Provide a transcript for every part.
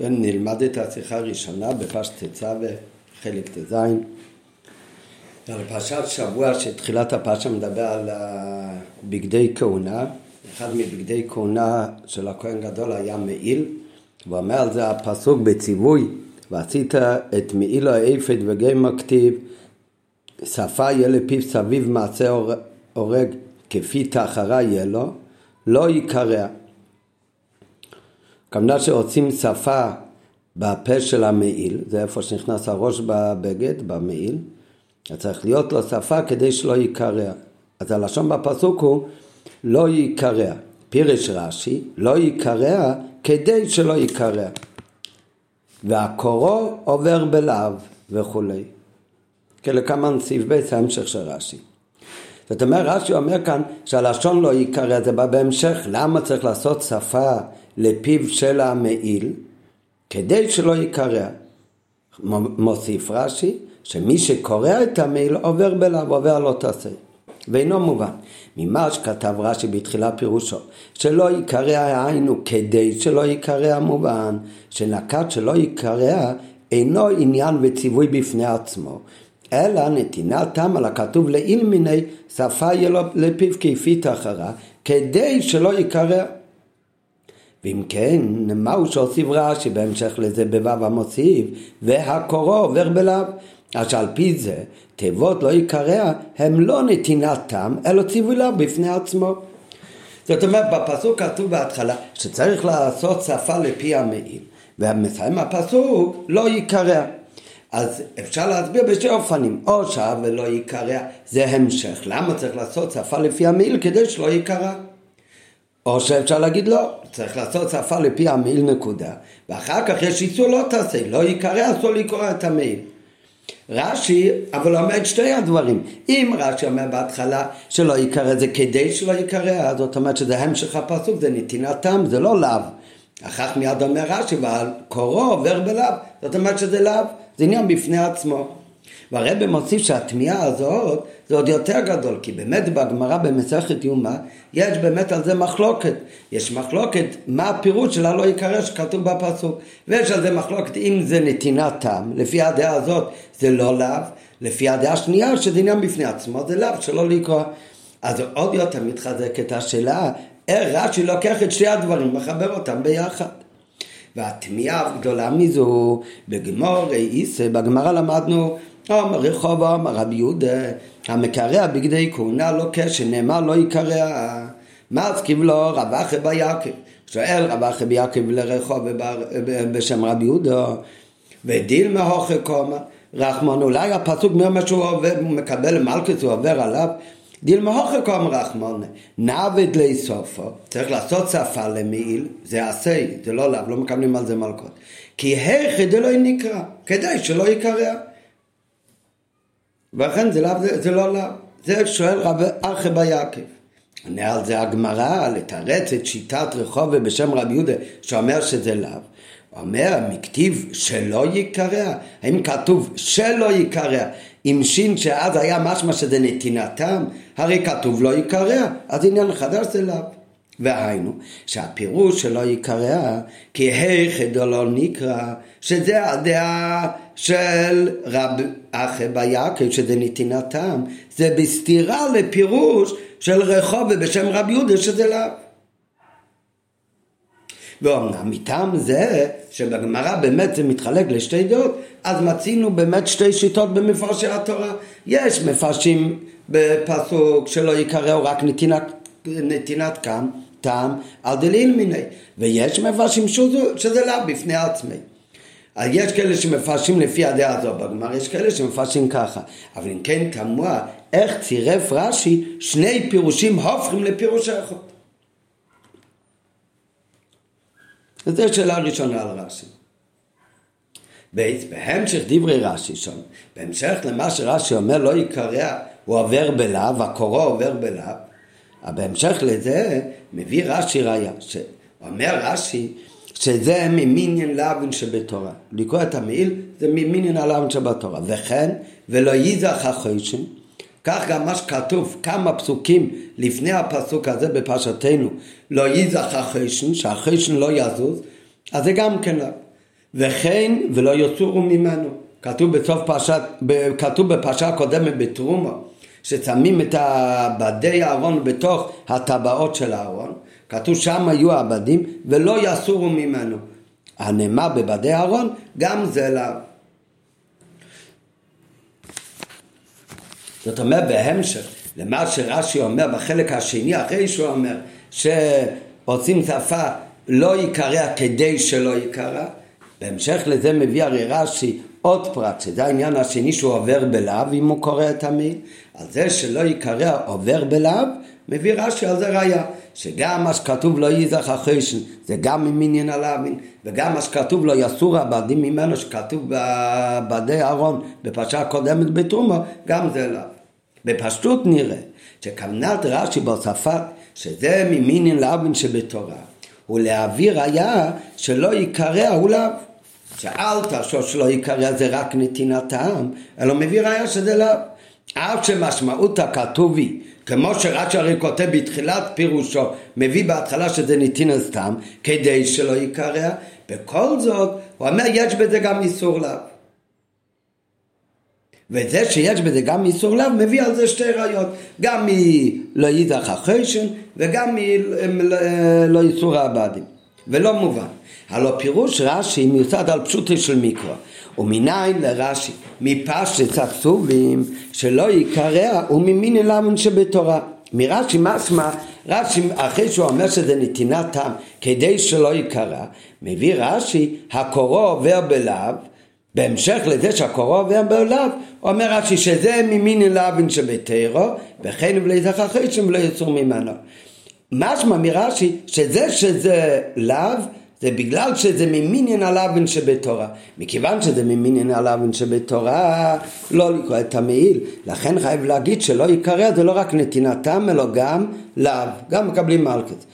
נלמד את השיחה הראשונה בפשט ט"ז, חלק ט"ז. על פרשת שבוע שתחילת הפרשה מדבר על בגדי כהונה. אחד מבגדי כהונה של הכהן גדול היה מעיל, ואומר על זה הפסוק בציווי, ועשית את מעיל האפד וגמר כתיב, שפה יהיה לפיו סביב מעשה הורג כפי תחרה יהיה לו, לא יקרע. הכוונה שעושים שפה בפה של המעיל, זה איפה שנכנס הראש בבגד, במעיל, אז צריך להיות לו שפה כדי שלא ייקרע. אז הלשון בפסוק הוא לא ייקרע. פירש רש"י, לא ייקרע כדי שלא ייקרע. והקורו עובר בלאו וכולי. כלכמן סעיף ב' זה ההמשך של רש"י. זאת אומרת, רש"י אומר כאן שהלשון לא ייקרע, זה בא בהמשך, למה צריך לעשות שפה לפיו של המעיל, כדי שלא ייקרע. מוסיף רש"י, שמי שקורע את המעיל עובר בלאו, עובר לא תעשה. ואינו מובן. ממה שכתב רש"י בתחילה פירושו, שלא ייקרע היינו כדי שלא ייקרע מובן, שנקט שלא ייקרע אינו עניין וציווי בפני עצמו, אלא נתינת תם על הכתוב מיני שפה יהיה לו לפיו כפי תחרה, כדי שלא ייקרע. ואם כן, מהו שהוסיף רש"י בהמשך לזה בו"ו המוסיף, והקורו עובר בלאו. אז שעל פי זה, תיבות לא יקרע, הם לא נתינת תם, אלא ציווי לאו בפני עצמו. זאת אומרת, בפסוק כתוב בהתחלה שצריך לעשות שפה לפי המעיל, ומסיים הפסוק לא יקרע. אז אפשר להסביר בשתי אופנים, או שעה ולא ייקרע, זה המשך. למה צריך לעשות שפה לפי המעיל? כדי שלא ייקרע. או שאפשר להגיד לא, צריך לעשות שפה לפי המעיל נקודה, ואחר כך יש איסור לא תעשה, לא ייקרא, אסור לקרוא את המעיל. רש"י, אבל אומר שתי הדברים. אם רש"י אומר בהתחלה שלא ייקרא זה כדי שלא ייקרא, זאת אומרת שזה המשך הפסוק, זה נתינתם, זה לא לאו. אחר כך מיד אומר רש"י, והקורו עובר בלאו, זאת אומרת שזה לאו, זה עניין בפני עצמו. והרבא מוסיף שהתמיהה הזאת זה עוד יותר גדול, כי באמת בגמרא במסכת יומא יש באמת על זה מחלוקת. יש מחלוקת מה הפירוש של הלא יקרא שכתוב בפסוק, ויש על זה מחלוקת אם זה נתינת טעם, לפי הדעה הזאת זה לא לאו, לפי הדעה השנייה שזה עניין בפני עצמו זה לאו, שלא לקרוא. אז עוד יותר מתחזקת השאלה איך רש"י לוקח את שתי הדברים, מחבר אותם ביחד. והתמיהה הגדולה מזו, בגמור איסה, בגמרא למדנו אמר רחוב אמר רבי יהודה המקרע בגדי כהונה לא קשר נאמר לא יקרע. מזכיב לו רב אחי ביעקב שואל רב אחי ביעקב לרחוב בשם רבי יהודה ודיל מהוכי קומה רחמון אולי הפסוק אומר מה שהוא עובר, הוא מקבל מלכוס הוא עובר עליו. דיל מהוכי קומה רחמון נעבד לאסופו צריך לעשות שפה למעיל זה עשה זה לא לאו לא מקבלים על זה מלכות. כי היכי דלא נקרא כדי שלא יקרע ולכן זה, לאו, זה, זה לא. זה שואל רב אחי ביעקב. עונה על זה הגמרא, לתרץ את שיטת רחוב בשם רבי יהודה, שאומר שזה לאו. אומר, מכתיב שלא ייקרע? האם כתוב שלא ייקרע? עם שין שאז היה משמע שזה נתינתם, הרי כתוב לא ייקרע, אז עניין חדש זה לאו. והיינו, שהפירוש שלא ייקרע, כי היכד לא נקרא, שזה הדעה של רב אחי ביעקב, שזה נתינתם, זה בסתירה לפירוש של רחוב בשם רב יהודה, שזה לאו. ואומנם מטעם זה שבגמרא באמת זה מתחלק לשתי דעות, אז מצינו באמת שתי שיטות במפרשי התורה. יש מפרשים בפסוק שלא יקראו רק נתינת, נתינת כאן, טעם על דליל מיני, ויש מפרשים שזה לאו בפני עצמי. יש כאלה שמפרשים לפי הדעה הזו בגמר, יש כאלה שמפרשים ככה. אבל אם כן תמוה, איך צירף רש"י שני פירושים הופכים לפירוש אחד. זו שאלה ראשונה על רש"י. בהמשך דברי רש"י שם, בהמשך למה שרש"י אומר לא יקרע, הוא עובר בלאו, הקורו עובר בלאו, בהמשך לזה מביא רש"י ראיה, שאומר רש"י שזה ממיניאן לאווין שבתורה. לקרוא את המעיל זה ממיניאן הלאווין שבתורה. וכן, ולא ייזך החוישן, כך גם מה שכתוב כמה פסוקים לפני הפסוק הזה בפרשתנו, לא ייזך החוישן, שהחוישן לא יזוז, אז זה גם כן לאו. וכן ולא יצורו ממנו. כתוב בסוף פרשת, כתוב בפרשה הקודמת בתרומו, ששמים את הבדי הארון בתוך הטבעות של הארון, כתוב שם היו עבדים ולא יסורו ממנו. הנאמר בבדי הארון, גם זה לאו. זאת אומרת בהמשך למה שרש"י אומר בחלק השני, אחרי שהוא אומר שעושים שפה לא ייקרא כדי שלא ייקרא, בהמשך לזה מביא הרי רש"י עוד פרט, שזה העניין השני שהוא עובר בלאו, אם הוא קורא את המיל, על זה שלא ייקרא עובר בלאו, מביא רש"י על זה ראיה, שגם מה שכתוב לא ייזך החשן, זה גם ממניין הלאווין, וגם מה שכתוב לא יסור הבדים ממנו, שכתוב בבדי אהרון, בפרשה הקודמת בתרומה, גם זה לאו. בפשטות נראה שכוונת רש"י בהוספת שזה ממינין לאווין שבתורה, הוא להעביר היה שלא ייקרא הוא לאו. שאל שלא ייקרא זה רק נתינת אלא מביא ראיה שזה לאו. אף שמשמעות הכתוב היא, כמו שרש"י הרי כותב בתחילת פירושו, מביא בהתחלה שזה נתינת סתם, כדי שלא ייקרא, בכל זאת, הוא אומר יש בזה גם איסור לאו. וזה שיש בזה גם איסור לאו מביא על זה שתי ראיות, גם מלא יידח החשן וגם מלא איסור העבדים, ולא מובן. הלא פירוש רש"י מיוסד על פשוטי של מיקרו, ומניין לרש"י מפשט הכתובים שלא יקרע וממין אלמון שבתורה. מרש"י משמע, רש"י אחרי שהוא אומר שזה נתינת טעם כדי שלא יקרע, מביא רש"י הקורו עובר בלאו בהמשך לזה שהקורו עובר בעולם, אומר רש"י שזה ממין אלאבין שבתירו, וכן ולזך אחרי שם לא יצאו ממנו. משמע מרש"י שזה שזה לאו זה בגלל שזה ממינין הלאווין שבתורה. מכיוון שזה ממינין הלאווין שבתורה, לא לקרוא את המעיל. לכן חייב להגיד שלא ייקרא זה לא רק נתינתם, אלא גם לאו. גם מקבלים מלכת.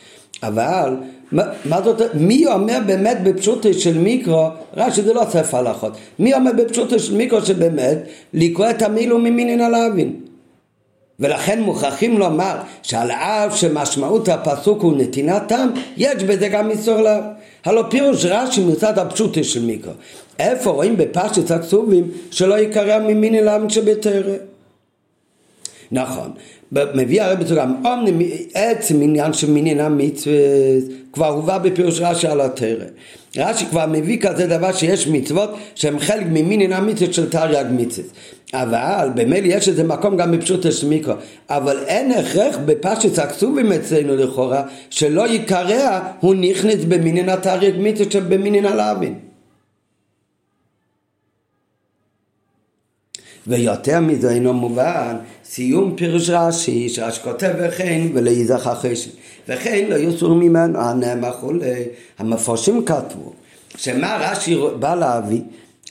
אבל מה, מה זאת, מי אומר באמת בפשוטו של מיקרו, רש"י זה לא ספר הלכות, מי אומר בפשוטו של מיקרו שבאמת לקרוא את המילו ממינין הלאווין? ולכן מוכרחים לומר שעל אף שמשמעות הפסוק הוא נתינת טעם, יש בזה גם איסור לאו. הלא פירוש רש"י מצד הפשוטו של מיקרו. איפה רואים בפשט הכתובים שלא יקרא ממינין לאווין שבתרא? נכון, מביא הרי בצורה, אומנם עצם עניין של מינין המצווה כבר הובא בפירוש רש"י על התרא. רש"י כבר מביא כזה דבר שיש מצוות שהן חלק ממינין המצווה של תרי"ג מצווה. אבל במילא יש איזה מקום גם בפשוט הסמיקו, אבל אין הכרח בפשט הכתובים אצלנו לכאורה שלא ייקרע הוא נכנס במינין התרי"ג מצווה שבמינין הלאווין. ויותר מזה אינו מובן סיום פירוש רש"י שרש"י כותב וכן ולא ייזכר חשן וכן לא יוסור ממנו הנאמר חולי המפורשים כתבו שמה רש"י בא להביא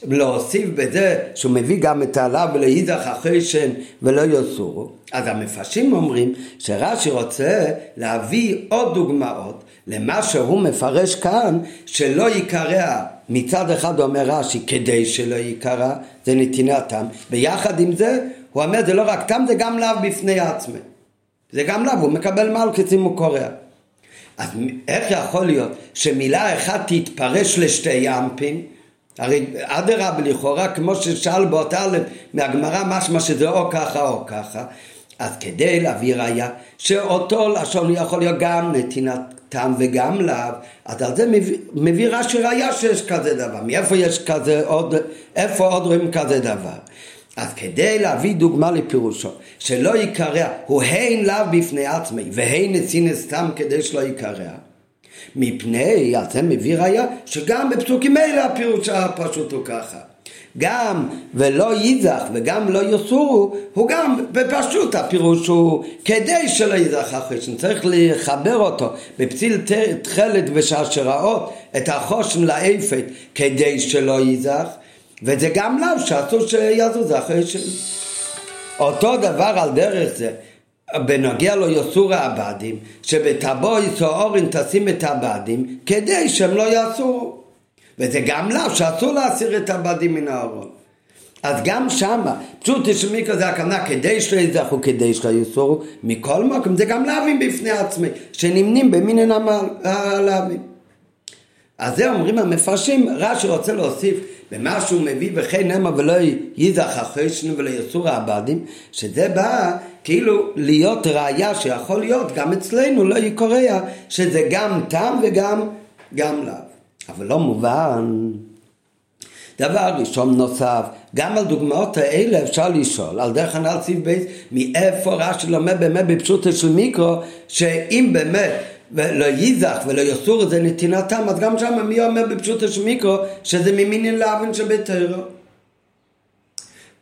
להוסיף בזה שהוא מביא גם את העליו ולא ייזכר חשן ולא יוסורו אז המפרשים אומרים שרש"י רוצה להביא עוד דוגמאות למה שהוא מפרש כאן שלא ייקרע מצד אחד אומר רש"י כדי שלא ייקרע זה נתינתם ויחד עם זה הוא אומר זה לא רק תם זה גם לאו בפני עצמי. זה גם לאו הוא מקבל מלכת אם הוא קורע. אז איך יכול להיות שמילה אחת תתפרש לשתי ימפים הרי אדרבה לכאורה כמו ששאל באותה מהגמרא משמע שזה או ככה או ככה אז כדי להביא ראיה שאותו לשון יכול להיות גם נתינת טעם וגם לאו, אז על זה מביא, מביא רש"י ראיה שיש כזה דבר. מאיפה יש כזה עוד, איפה עוד רואים כזה דבר? אז כדי להביא דוגמה לפירושו, שלא ייקרע, הוא הן לאו בפני עצמי, והן נצינס סתם כדי שלא ייקרע. מפני, אז זה מביא ראיה, שגם בפסוקים אלה הפירוש הפשוט הוא ככה. גם ולא ייזך וגם לא יסורו, הוא גם בפשוט הפירוש הוא כדי שלא ייזך החושן, צריך לחבר אותו בפציל תכלת ושרשראות את החושן לאפת כדי שלא ייזך, וזה גם לאו שאסור שיזוז החושן. אותו דבר על דרך זה בנוגע לו יסור העבדים, שבטבו יסועורין תשים את העבדים כדי שהם לא יסורו. וזה גם לאו שאסור להסיר את הבדים מן הארון. אז גם שמה, פשוט תשמעי כזה הכוונה כדי שלא יזכו, כדי שלא יסורו, מכל מקום זה גם לאווים בפני עצמי, שנמנים במין הלאווים. אז זה אומרים המפרשים, רש"י רוצה להוסיף במה שהוא מביא וכן נאמר ולא ייזך החשנו ולא יסור העבדים, שזה בא כאילו להיות ראייה שיכול להיות גם אצלנו לא יקורע, שזה גם טעם וגם גם לאו. אבל לא מובן. דבר ראשון נוסף, גם על דוגמאות האלה אפשר לשאול, על דרך הנ"ל סעיף בייס, מאיפה רש"י לומד באמת בפשוטו של מיקרו, שאם באמת ולא ייזך ולא יסור זה נתינתם, אז גם שם מי אומר בפשוטו של מיקרו שזה ממינין לאבן שבתרו.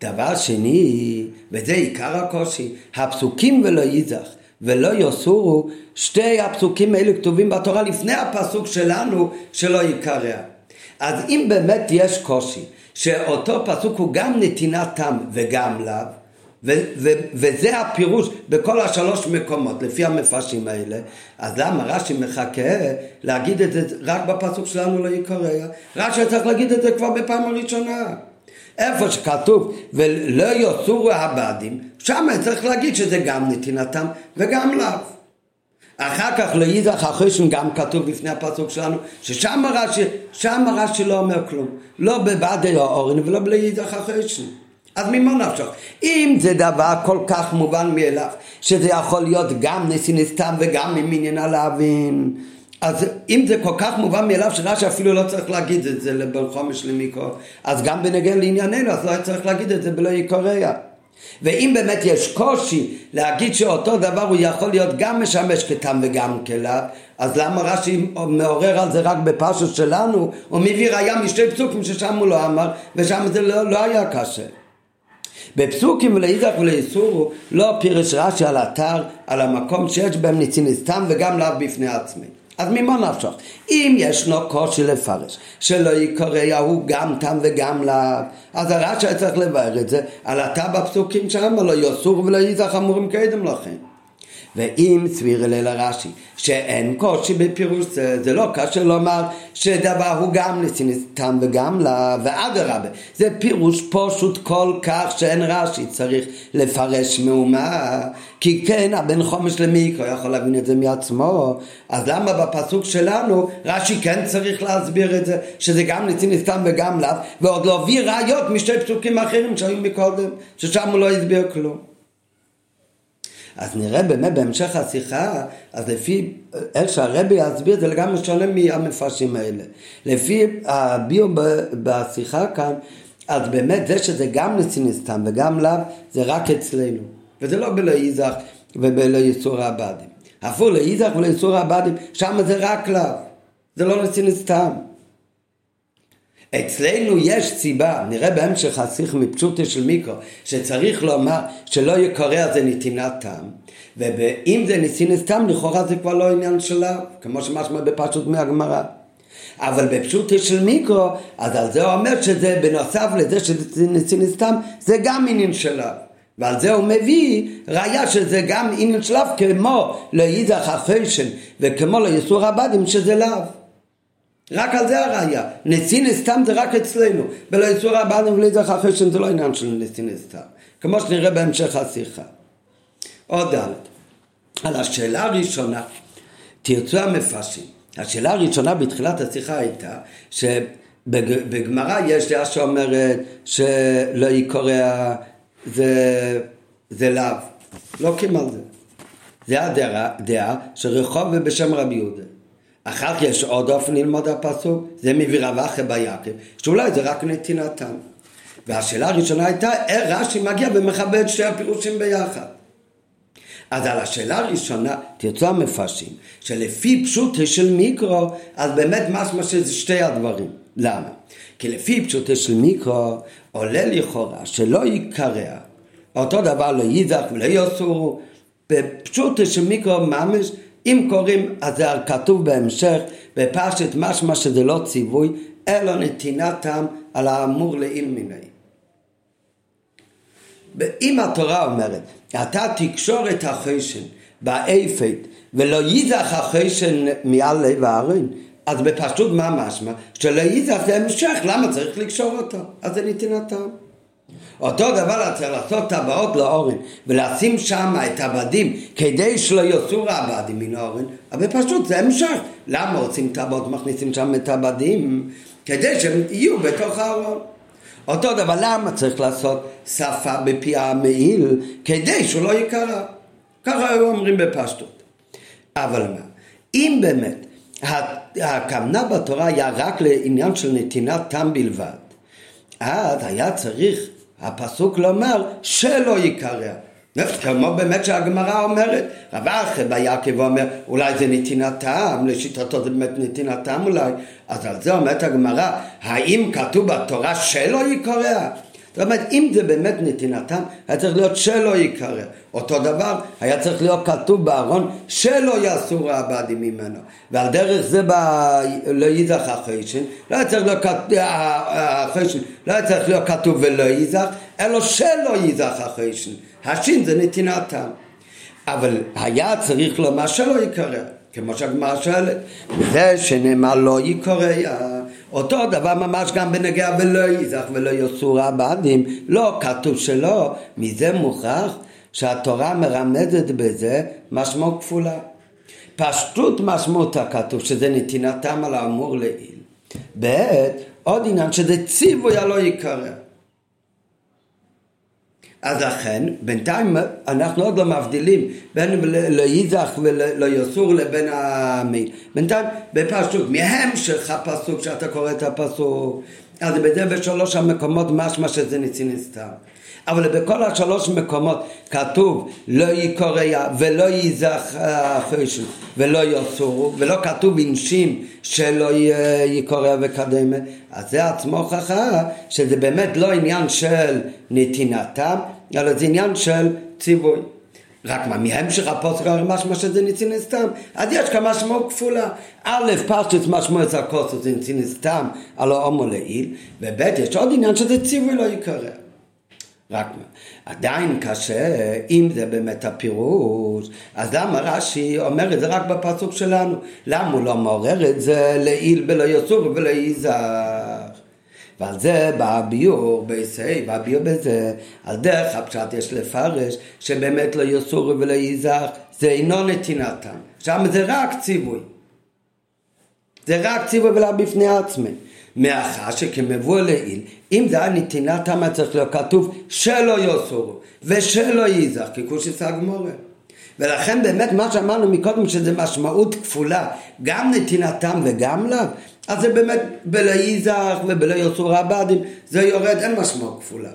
דבר שני, וזה עיקר הקושי, הפסוקים ולא ייזך ולא יסורו, שתי הפסוקים האלה כתובים בתורה לפני הפסוק שלנו שלא יקרע. אז אם באמת יש קושי שאותו פסוק הוא גם נתינת תם וגם לאו, ו- ו- וזה הפירוש בכל השלוש מקומות לפי המפרשים האלה. אז למה רש"י מחכה להגיד את זה רק בפסוק שלנו לא יקרע רש"י צריך להגיד את זה כבר בפעם הראשונה. איפה שכתוב ולא יסורו הבדים שם צריך להגיד שזה גם נתינתם וגם לאו. אחר כך לאידך החשן גם כתוב לפני הפסוק שלנו ששם רש"י, שם רש"י לא אומר כלום. לא בבדי האורן ולא בלאידך החשן אז ממה נפשך? אם זה דבר כל כך מובן מאליו, שזה יכול להיות גם נשיא נסתם וגם ממניין הלהבין, אז אם זה כל כך מובן מאליו שרש"י אפילו לא צריך להגיד את זה לבן חומש למיקרו, אז גם בנגן לענייננו, אז לא צריך להגיד את זה בלא יקורע. ואם באמת יש קושי להגיד שאותו דבר הוא יכול להיות גם משמש כתם וגם כלב, אז למה רש"י מעורר על זה רק בפרשות שלנו? הוא מביא ראיה משתי פסוקים ששם הוא לא אמר, ושם זה לא, לא היה קשה. בפסוקים ולאיזך ולאיסורו לא פירש רש"י על אתר, על המקום שיש בהם ניציניסטם וגם לאו בפני עצמי. אז ממה נפשך? אם ישנו קושי לפרש שלא יקרא ההוא גם תם וגם לאו, אז הרש"י צריך לבאר את זה על התא בפסוקים שם, לא יסור ולא ייזך אמורים קדם לכם. ואם סביר אלה רש"י שאין קושי בפירוש זה, זה לא קשה לומר שדבר הוא גם לסינסתם וגם לה, ואדרבה, זה פירוש פשוט כל כך שאין רש"י צריך לפרש מהומה, כי כן הבן חומש למיקרו יכול להבין את זה מעצמו, אז למה בפסוק שלנו רש"י כן צריך להסביר את זה, שזה גם לסינסתם וגם לה, ועוד להביא ראיות משתי פסוקים אחרים שהיו מקודם, ששם הוא לא הסביר כלום. אז נראה באמת בהמשך השיחה, אז לפי איך שהרבי יסביר זה לגמרי שונה מהמפרשים האלה. לפי הביו בשיחה כאן, אז באמת זה שזה גם לסיניסטם וגם לאו, זה רק אצלנו. וזה לא ובלא יסור הבדים. הפוך לאיזך ולאיסור הבדים, שם זה רק לאו. זה לא לסיניסטם. אצלנו יש סיבה, נראה בהמשך השיח מפשוטו של מיקרו, שצריך לומר שלא יקורע זה נתינת טעם, ואם זה ניסינס טעם לכאורה זה כבר לא עניין שלה, כמו שמשמע בפשוט מהגמרא. אבל בפשוטו של מיקרו, אז על זה הוא אומר שזה בנוסף לזה שזה ניסינס טעם, זה גם עניין שלה. ועל זה הוא מביא ראיה שזה גם עניין שלו כמו לאידך החשן וכמו ליסור הבדים שזה לאו. רק על זה הראייה. נשיא נסתם זה רק אצלנו. ולא יצור הבאנו ולזך החשן זה לא עניין של נשיא נסתם. כמו שנראה בהמשך השיחה. עוד ד' על השאלה הראשונה, תרצו המפרשים. השאלה הראשונה בתחילת השיחה הייתה שבגמרא יש דעה שאומרת שלא יקורע זה, זה לאו. לא על זה. זה הדעה, דעה שרחוב ובשם רבי יהודה. אחר כך יש עוד אופן ללמוד הפסוק, זה מביא רב אחר ביעקב, שאולי זה רק נתינתם. והשאלה הראשונה הייתה, איך רש"י מגיע ומכבד שתי הפירושים ביחד. אז על השאלה הראשונה, תרצו המפרשים, שלפי פשוטה של מיקרו, אז באמת משמע שזה שתי הדברים. למה? כי לפי פשוטה של מיקרו, עולה לכאורה שלא יקרע. אותו דבר לא ייזך ולא יסורו. בפשוטה של מיקרו ממש אם קוראים, אז זה כתוב בהמשך, בפרשת משמע שזה לא ציווי, אלא נתינתם על האמור לעיל מיני. אם התורה אומרת, אתה תקשור את החשן באפת ולא ייזך החשן מעל לב הארון, אז בפשוט מה משמע? שלא ייזך זה המשך, למה צריך לקשור אותו? אז זה נתינתם. אותו דבר צריך לעשות טבעות לאורן ולשים שם את הבדים כדי שלא יוסור הבדים מן האורן. אבל פשוט זה המשך. למה עושים טבעות מכניסים שם את הבדים? כדי שהם יהיו בתוך הארון. אותו דבר למה צריך לעשות שפה בפי המעיל כדי שהוא לא ייקרא ככה אומרים בפשטות. אבל מה? אם באמת הכוונה בתורה היה רק לעניין של נתינת תם בלבד אז היה צריך הפסוק לומר שלא ייקרא. כמו באמת שהגמרא אומרת, רב אחי ביעקב אומר, אולי זה נתינת טעם, לשיטתו זה באמת נתינת טעם אולי, אז על זה אומרת הגמרא, האם כתוב בתורה שלא ייקרא? זאת אומרת, אם זה באמת נתינתם, היה צריך להיות שלא ייקרא. אותו דבר, היה צריך להיות כתוב בארון שלא יעשו רעבדים ממנו. ועל דרך זה בא לא ייזך החשן, לא היה צריך להיות כתוב, החשן, לא היה צריך להיות כתוב ולא ייזך, אלא שלא ייזך החשן. השין זה נתינתם. אבל היה צריך לומר שלא ייקרא. כמו שהגמרא שואלת, זה שנאמר לא יקורא, אותו דבר ממש גם בנגיע ולא ייזך ולא יוסור הבדים, לא כתוב שלא, מזה מוכרח שהתורה מרמזת בזה משמעות כפולה. פשטות משמעות הכתוב שזה נתינתם על האמור לעיל. ב' עוד עניין שזה ציווי הלא יקרא. אז לכן, בינתיים אנחנו עוד לא מבדילים בין לא ייזך ולא יסור לבין המי. בינתיים, בפסוק, מהמשך הפסוק שאתה קורא את הפסוק, אז בזה בשלוש המקומות משמע שזה ניסי נסתר. אבל בכל השלוש מקומות כתוב לא יקורא ולא החשן ולא יסורו ולא כתוב אנשים שלא יקורא וקדמה אז זה עצמו הוכחה שזה באמת לא עניין של נתינתם אלא זה עניין של ציווי רק מה, מהמשך הפוסק הרי משמע שזה ניצין סתם, אז יש כאן משמעות כפולה. א', פשטוס משמעות הכוסות זה ניצין סתם, הלא הומו לעיל, וב', יש עוד עניין שזה ציווי לא יקרא. רק עדיין קשה, אם זה באמת הפירוש, אז למה רש"י אומר את זה רק בפסוק שלנו? למה הוא לא מעורר את זה לעיל ולא יסור ולא יזך? ועל זה בא הביור בעשי, בא הביור בזה, על דרך הפשט יש לפרש שבאמת לא יסורו ולא יזך, זה אינו נתינתם, שם זה רק ציווי. זה רק ציווי ולא בפני עצמי. מאחר שכמבוא לעיל, אם זה היה נתינתם, היה צריך להיות כתוב שלא יסורו ושלא יזך, ככושיס הגמורה. ולכן באמת מה שאמרנו מקודם שזה משמעות כפולה, גם נתינתם וגם לאו, אז זה באמת בלא ייזך ובלא יוסור הבדים, זה יורד, אין משמעות כפולה.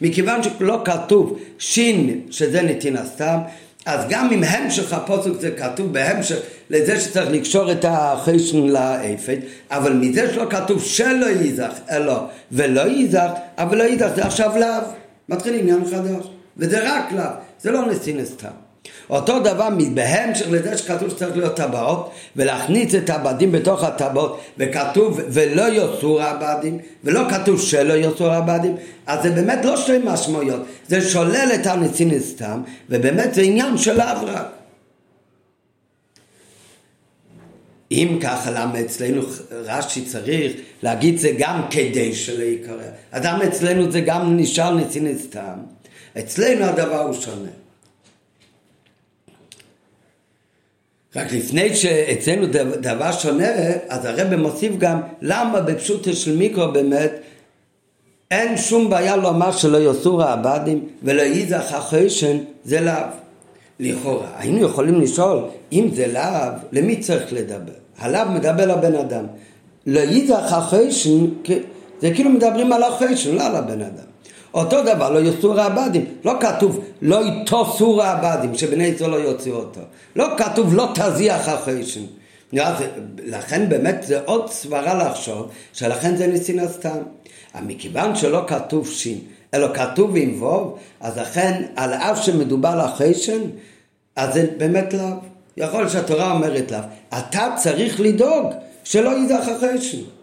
מכיוון שלא כתוב שין שזה נתינה סתם, אז גם אם המשך הפוסק זה כתוב בהמשך לזה שצריך לקשור את החשן לאפד, אבל מזה שלא כתוב שלא ייזך, אלא ולא ייזך, אבל לא ייזך זה עכשיו לאו, מתחיל עניין חדש, וזה רק לאו, זה לא נתינה סתם. אותו דבר בהמשך לזה שכתוב שצריך להיות טבעות ולהכניס את הבדים בתוך הטבעות וכתוב ולא יוסור הבדים ולא כתוב שלא יוסור הבדים. אז זה באמת לא שתי משמעויות זה שולל את הנצין סתם ובאמת זה עניין של אברהם אם ככה למה אצלנו רש"י צריך להגיד זה גם כדי שלא יקרא אז למה אצלנו זה גם נשאר נצין סתם אצלנו הדבר הוא שונה רק לפני שאצלנו דבר שונה, אז הרב מוסיף גם למה בפשוטו של מיקרו באמת אין שום בעיה לומר שלא יוסור העבדים ולא ייזך החשן, זה לאו. לכאורה, היינו יכולים לשאול, אם זה לאו, למי צריך לדבר? הלאו מדבר לבן אדם. לא ייזך החשן, זה כאילו מדברים על החשן, לא על הבן אדם. אותו דבר, לא יוסור העבדים. לא כתוב לא יתוסור העבדים, שבני ישראל לא יוציאו אותו. לא כתוב לא תזיח החשן. לכן באמת זה עוד סברה לחשוב שלכן זה ניסין סתם. מכיוון שלא כתוב שין, אלא כתוב עם ווב, אז לכן על אף שמדובר על החשן, אז זה באמת לאו. יכול שהתורה אומרת לאו. אתה צריך לדאוג שלא ייזך החשן.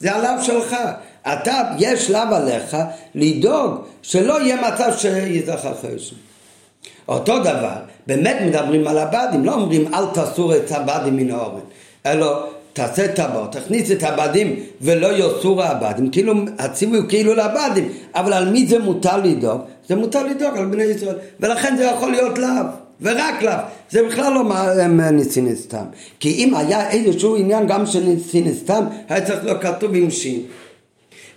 זה הלאו שלך. אתה, יש לאו עליך לדאוג שלא יהיה מצב שיזכר חשן. אותו דבר, באמת מדברים על הבדים, לא אומרים אל תסור את הבדים מן האורן, אלא תעשה טבעות, תכניס את הבדים ולא יוסור הבדים, כאילו הציווי הוא כאילו לבדים, אבל על מי זה מותר לדאוג? זה מותר לדאוג על בני ישראל, ולכן זה יכול להיות לאו. ורק לאו, זה בכלל לא ניסין. כי אם היה איזשהו עניין גם של ניסין היה צריך להיות כתוב עם שין.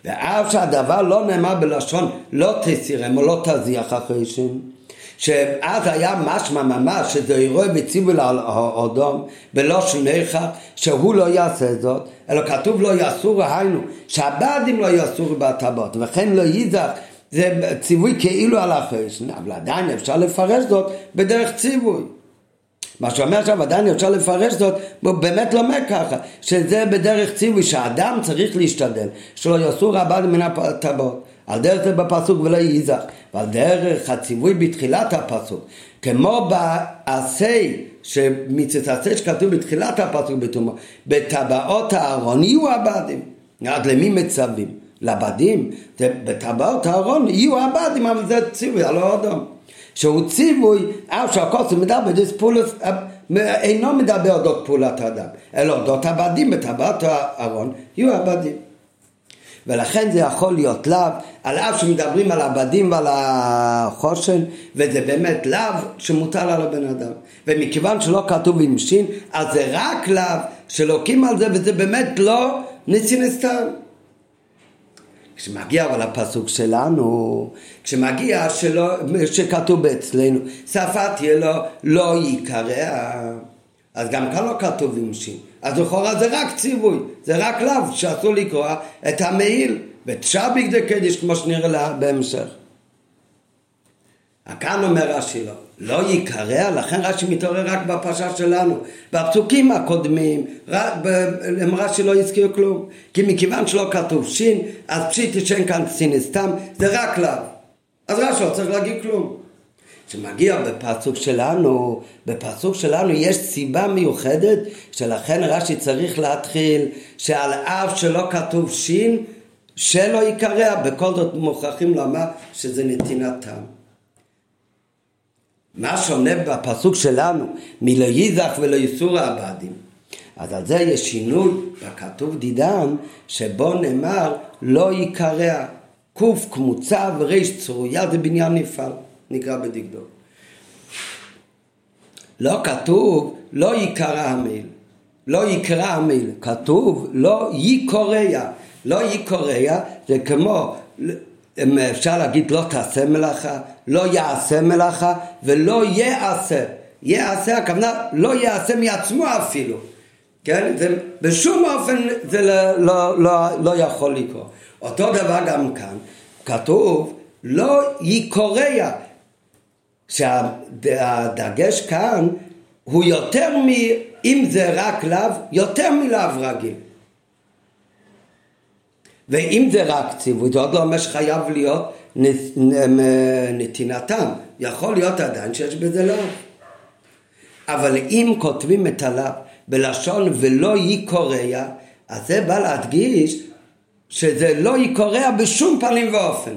ואף שהדבר לא נאמר בלשון לא תסירם או לא תזיח אחרי שין. שאז היה משמע ממש שזה אירוע בציווי לאדום בלושן איכה שהוא לא יעשה זאת אלא כתוב לא יאסור היינו שהבדים לא יאסור בהטבות וכן לא ייזך זה ציווי כאילו על החשן אבל עדיין אפשר לפרש זאת בדרך ציווי מה שאומר עכשיו עדיין אפשר לפרש זאת, הוא באמת לומד ככה, שזה בדרך ציווי שהאדם צריך להשתדל, שלא יעשו רבה מן הטבות. על דרך זה בפסוק ולא ייזך, ועל דרך הציווי בתחילת הפסוק, כמו בעשי שמצטעצה שכתוב בתחילת הפסוק בתומו, בטבעות הארון יהיו עבדים. עד למי מצווים? לבדים? בטבעות הארון יהיו עבדים, אבל זה ציווי על האדום. שהוא ציווי, אף שהכוס מדבר פעולת, אינו מדבר אודות פעולת האדם, אלא אודות עבדים בטבעת הארון, יהיו עבדים. ולכן זה יכול להיות לאו, על אף שמדברים על עבדים ועל החושן, וזה באמת לאו שמוטל על הבן אדם. ומכיוון שלא כתוב עם שין, אז זה רק לאו שלוקים על זה, וזה באמת לא ניסי נסתר. כשמגיע אבל הפסוק שלנו, כשמגיע שלא, שכתוב אצלנו, שפה תהיה לו לא ייקרע, אז גם כאן לא כתוב שין. אז לכאורה זה רק ציווי, זה רק לאו שאסור לקרוע את המעיל, ותשביק דקדיש כמו שנראה בהמשך. כאן אומר רש"י לא, לא ייקרע, לכן רש"י מתעורר רק בפרשה שלנו. בפסוקים הקודמים, רש"י לא הזכיר כלום. כי מכיוון שלא כתוב שין, אז פשיטי שאין כאן סין סתם, זה רק לאו. אז רש"י לא צריך להגיד כלום. כשמגיע בפסוק שלנו, בפסוק שלנו יש סיבה מיוחדת שלכן רש"י צריך להתחיל שעל אף שלא כתוב שין, שלא ייקרע, בכל זאת מוכרחים לומר שזה נתינת טעם. מה שונה בפסוק שלנו מלא ייזך ולא ייסור העבדים. אז על זה יש שינוי בכתוב דידן שבו נאמר לא ייקרע קוף קמוצה וריש צרויה זה בניין נפעל נקרא בדקדוק. לא כתוב לא ייקרע המיל לא יקרע המיל כתוב לא ייקורע לא ייקורע זה כמו אפשר להגיד לא תעשה מלאכה, לא יעשה מלאכה ולא יעשה. יעשה הכוונה לא יעשה מעצמו אפילו. כן? זה, בשום אופן זה לא, לא, לא, לא יכול לקרות. אותו דבר גם כאן, כתוב לא יקורע, שהדגש כאן הוא יותר מ... אם זה רק לאו, יותר מלאו רגיל. ואם זה רק ציווי, זה עוד לא אומר שחייב להיות נתינתם. יכול להיות עדיין שיש בזה לא. אבל אם כותבים את הלאו בלשון ולא יקורע, אז זה בא להדגיש שזה לא יקורע בשום פנים ואופן.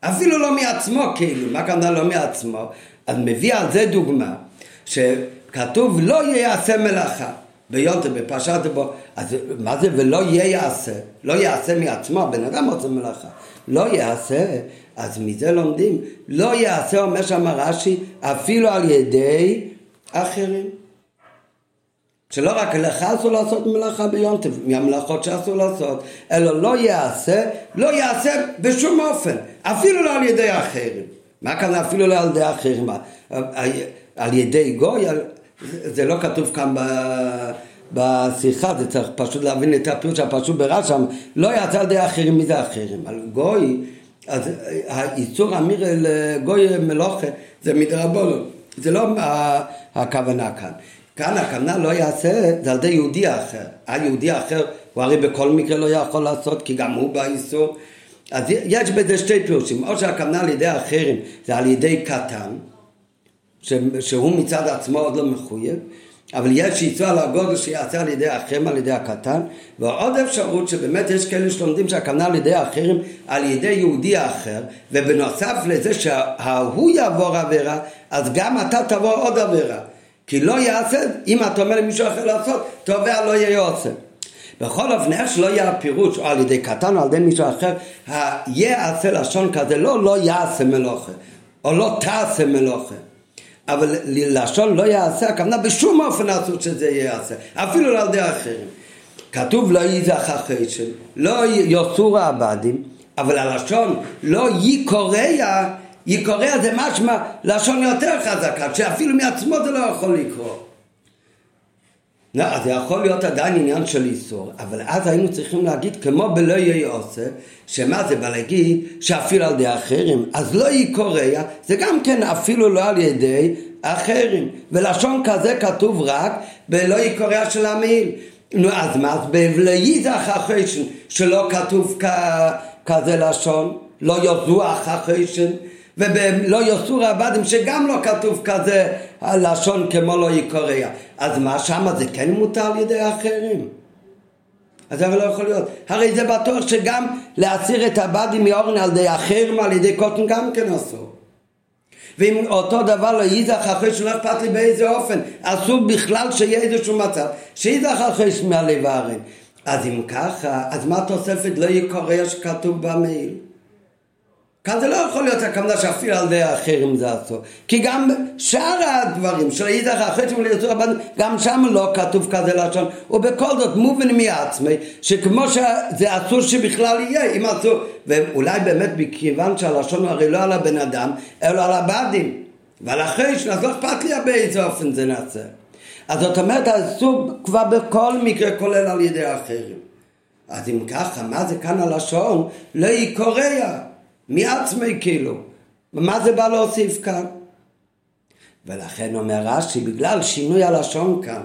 אפילו לא מעצמו כאילו, מה כמובן לא מעצמו? אז מביא על זה דוגמה, שכתוב לא יעשה מלאכה. ביונטה, בפרשת בו, אז מה זה ולא יעשה? לא יעשה מעצמו, הבן אדם עושה מלאכה. לא יעשה, אז מזה לומדים, לא יעשה, אומר שם רש"י, אפילו על ידי אחרים. שלא רק לך אסור לעשות מלאכה ביונטב, מהמלאכות שאסור לעשות, אלא לא יעשה, לא יעשה בשום אופן, אפילו לא על ידי אחרים. מה כאן אפילו לא על ידי אחרים? על ידי גוי, זה לא כתוב כאן בשיחה, זה צריך פשוט להבין את הפירוש הפשוט ברש"ם, לא יצא על ידי אחרים, מי זה אחרים? על גוי, אז האיסור אמיר אל גוי מלוכה זה מדרבנו, זה לא הכוונה כאן. כאן הכוונה לא יעשה, זה על ידי יהודי אחר. היהודי אחר, הוא הרי בכל מקרה לא יכול לעשות, כי גם הוא באיסור. אז יש בזה שתי פירושים, או שהכוונה על ידי אחרים זה על ידי קטן, שהוא מצד עצמו עוד לא מחויב, אבל יש איסור על הגודל שיעשה על ידי האחרים על ידי הקטן, ועוד אפשרות שבאמת יש כאלה שלומדים שהכוונה על ידי האחרים על ידי יהודי אחר, ובנוסף לזה שההוא יעבור עבירה, אז גם אתה תעבור עוד עבירה. כי לא יעשה, אם אתה אומר למישהו אחר לעשות, תובע לא יהיה עושה. בכל אופן, איך שלא יהיה הפירוש, או על ידי קטן או על ידי מישהו אחר, יעשה לשון כזה, לא לא יעשה מלוכה, או לא תעשה מלוכה. אבל לשון לא יעשה, הכוונה בשום אופן אסור שזה יעשה, אפילו לא על ידי אחרים. כתוב לא ייזך החשן, לא יוסור העבדים, אבל הלשון לא יקורע, יקורע זה משמע לשון יותר חזקה, שאפילו מעצמו זה לא יכול לקרוא. לא, זה יכול להיות עדיין עניין של איסור, אבל אז היינו צריכים להגיד כמו בלא יהיה עושה, שמה זה בא להגיד שאפילו על ידי אחרים, אז לא יקורע, זה גם כן אפילו לא על ידי אחרים, ולשון כזה כתוב רק בלא יקורע של המעיל. נו אז מה, אז בלייזח החשן שלא כתוב. כזה לשון, לא יזוח החשן, ולא יסור עבדים שגם לא כתוב כזה לשון כמו לא יקורע. אז מה שמה זה כן מותר על ידי אחרים? אז זה לא יכול להיות. הרי זה בטוח שגם להסיר את הבדים מאורן על ידי אחרים על ידי קוטן גם כן אסור. ואם אותו דבר לא ייזך אחרי שלא אכפת לי באיזה אופן, אסור בכלל שיהיה איזשהו מצב שייזך אחרי שמעלי וארן. אז אם ככה, אז מה התוספת לא יקורא שכתוב במייל? כאן זה לא יכול להיות הכוונה שאפילו על ידי האחרים זה אסור. כי גם שאר הדברים של אידך אחרי יצור הבן, גם שם לא כתוב כזה לשון. ובכל זאת מובן מעצמי, שכמו שזה אסור שבכלל יהיה, אם אסור, ואולי באמת מכיוון שהלשון הרי לא על הבן אדם, אלא על הבדים. ועל החשן, אז לא אכפת לי באיזה אופן זה נעשה. אז זאת אומרת, אסור כבר בכל מקרה כולל על ידי האחרים. אז אם ככה, מה זה כאן הלשון? לא יקורע. מעצמי כאילו. ומה זה בא להוסיף כאן? ולכן אומר רש"י, בגלל שינוי הלשון כאן,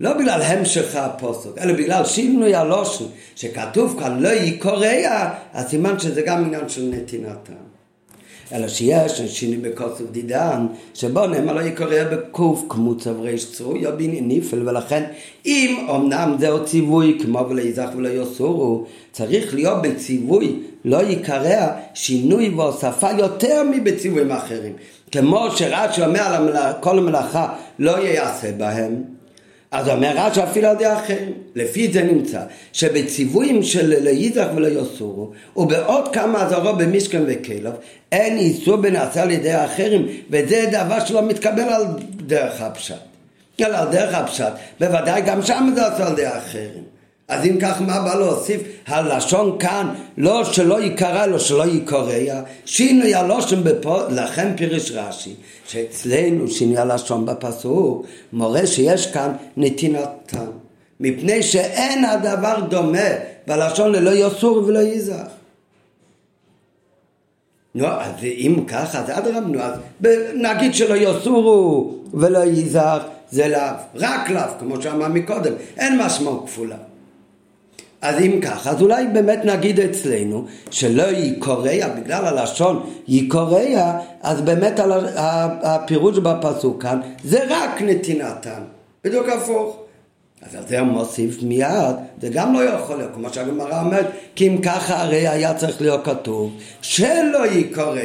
לא בגלל המשך הפוסק, אלא בגלל שינוי הלושן, שכתוב כאן לא יקורע, אז סימן שזה גם עניין של נתינתם. אלא שיש שינוי בכוסף דידן, שבו נאמר לא יקורע בקוף כמו צברי או בין ניפל, ולכן אם אמנם זהו ציווי כמו ולא יזך ולא יסורו, צריך להיות בציווי לא יקרע שינוי והוספה יותר מבציוויים אחרים. כמו שרש"י אומר על כל המלאכה לא ייעשה בהם, אז אומר רש"י אפילו על ידי אחרים. לפי זה נמצא שבציוויים של לייזך ולא יסורו ובעוד כמה אזהרות במשכן וכלב אין איסור בנעשה על ידי האחרים וזה דבר שלא מתקבל על דרך הפשט. אלא על דרך הפשט בוודאי גם שם זה עשו על ידי האחרים. אז אם כך מה בא להוסיף? הלשון כאן לא שלא ייקרא לו שלא יקורע שינוי הלושן בפה לכן פירש רש"י שאצלנו שינוי הלשון בפסוק מורה שיש כאן נתינתם מפני שאין הדבר דומה בלשון ללא יסור ולא יזרח נו, אז אם ככה, אז אדרבה, נו, אז נגיד שלא יסורו ולא יזהר, זה לאו, רק לאו, כמו שאמר מקודם, אין משמעות כפולה. אז אם ככה, אז אולי באמת נגיד אצלנו שלא יקורע, בגלל הלשון יקורע, אז באמת הפירוש בפסוק כאן זה רק נתינתן, בדיוק הפוך. אז על זה הוא מוסיף מיד, זה גם לא יכול להיות, כמו שהגמרא אומרת, כי אם ככה הרי היה צריך להיות כתוב שלא יקורע,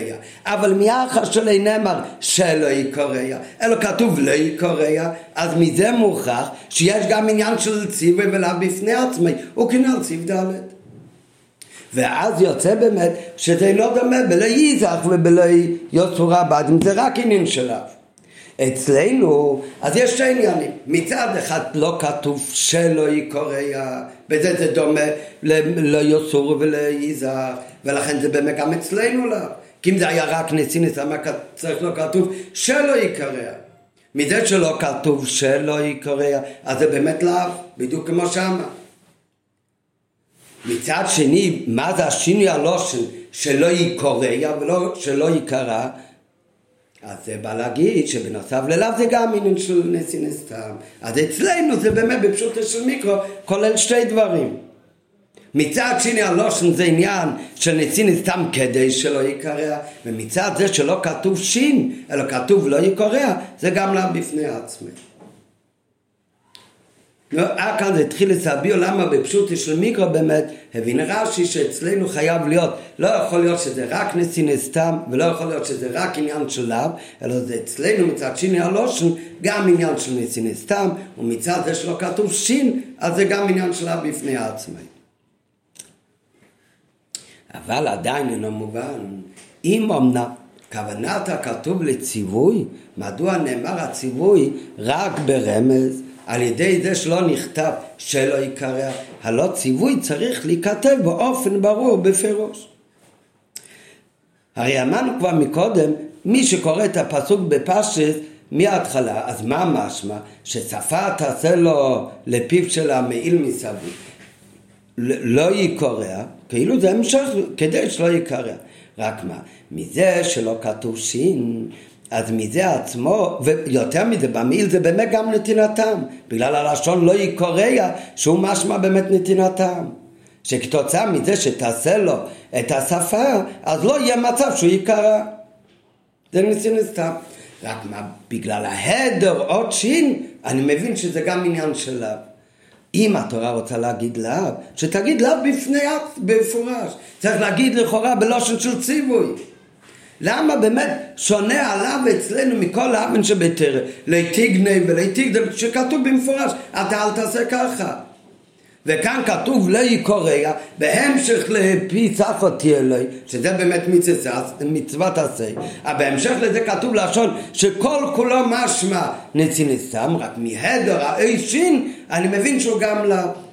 אבל מיחס שלא נאמר שלא יקורע, אלא כתוב לא יקורע, אז מזה מוכרח שיש גם עניין של ציווי ולאו בפני עצמי, הוא כנראה ציב ד'. ואז יוצא באמת שזה לא דומה בלא ייזך ובלא יוצאו רבד, זה רק עניין שלו. אצלנו, אז יש שתי עניינים. מצד אחד לא כתוב שלא יקורע, בזה זה דומה לא יסור ולא יזהר, ולכן זה באמת גם אצלנו לא. כי אם זה היה רק נשיא נשיא, מה צריך לא כתוב שלא יקרע. מזה שלא כתוב שלא יקרע, אז זה באמת לאו, בדיוק כמו שמה. מצד שני, מה זה השינוי הלושן שלא יקורע ולא שלא יקרע? אז זה בא להגיד שבנוסף ללאו זה גם עניין של נשיא נסתם. אז אצלנו זה באמת בפשוטו של מיקרו כולל שתי דברים. מצד שני הלושן זה עניין של נשיא נסתם כדי שלא יקרע, ומצד זה שלא כתוב שין, אלא כתוב לא יקרע, זה גם לאו בפני עצמי. לא, אה, כאן זה התחיל לסביר למה בפשוט של מיקרו באמת הבין רש"י שאצלנו חייב להיות, לא יכול להיות שזה רק נסיני סתם ולא יכול להיות שזה רק עניין של לאו, אלא זה אצלנו מצד שני הלושן גם עניין של נסיני סתם ומצד זה שלא כתוב שין אז זה גם עניין של לאו בפני עצמי. אבל עדיין אינו מובן, אם אמנם כוונת הכתוב לציווי, מדוע נאמר הציווי רק ברמז? על ידי זה שלא נכתב שלא יקרא, הלא ציווי צריך להיכתב באופן ברור בפירוש. הרי אמרנו כבר מקודם, מי שקורא את הפסוק בפשט מההתחלה, אז מה משמע? ששפה תעשה לו לפיו של המעיל מסביב. לא יקורע, כאילו זה המשך כדי שלא יקרע. רק מה? מזה שלא כתוב שין, אז מזה עצמו, ויותר מזה, במעיל זה באמת גם נתינתם, בגלל הלשון לא יקורע, שהוא משמע באמת נתינתם. שכתוצאה מזה שתעשה לו את השפה, אז לא יהיה מצב שהוא ייקרא. זה ניסים סתם. רק מה, בגלל ההדר עוד שין, אני מבין שזה גם עניין של לאו. אם התורה רוצה להגיד לאו, שתגיד לאו בפני במפורש. צריך להגיד לכאורה בלושן של ציווי. למה באמת שונה עליו אצלנו מכל האבן שבתרא? ליטיגני וליטיגני, שכתוב במפורש, אתה אל תעשה ככה. וכאן כתוב לא יקורע, בהמשך לפי צפו תהיה שזה באמת מצוות עשה, אבל בהמשך לזה כתוב לשון שכל כולו משמע נציניסתם, רק מהדר האישין, אני מבין שהוא גם לאו.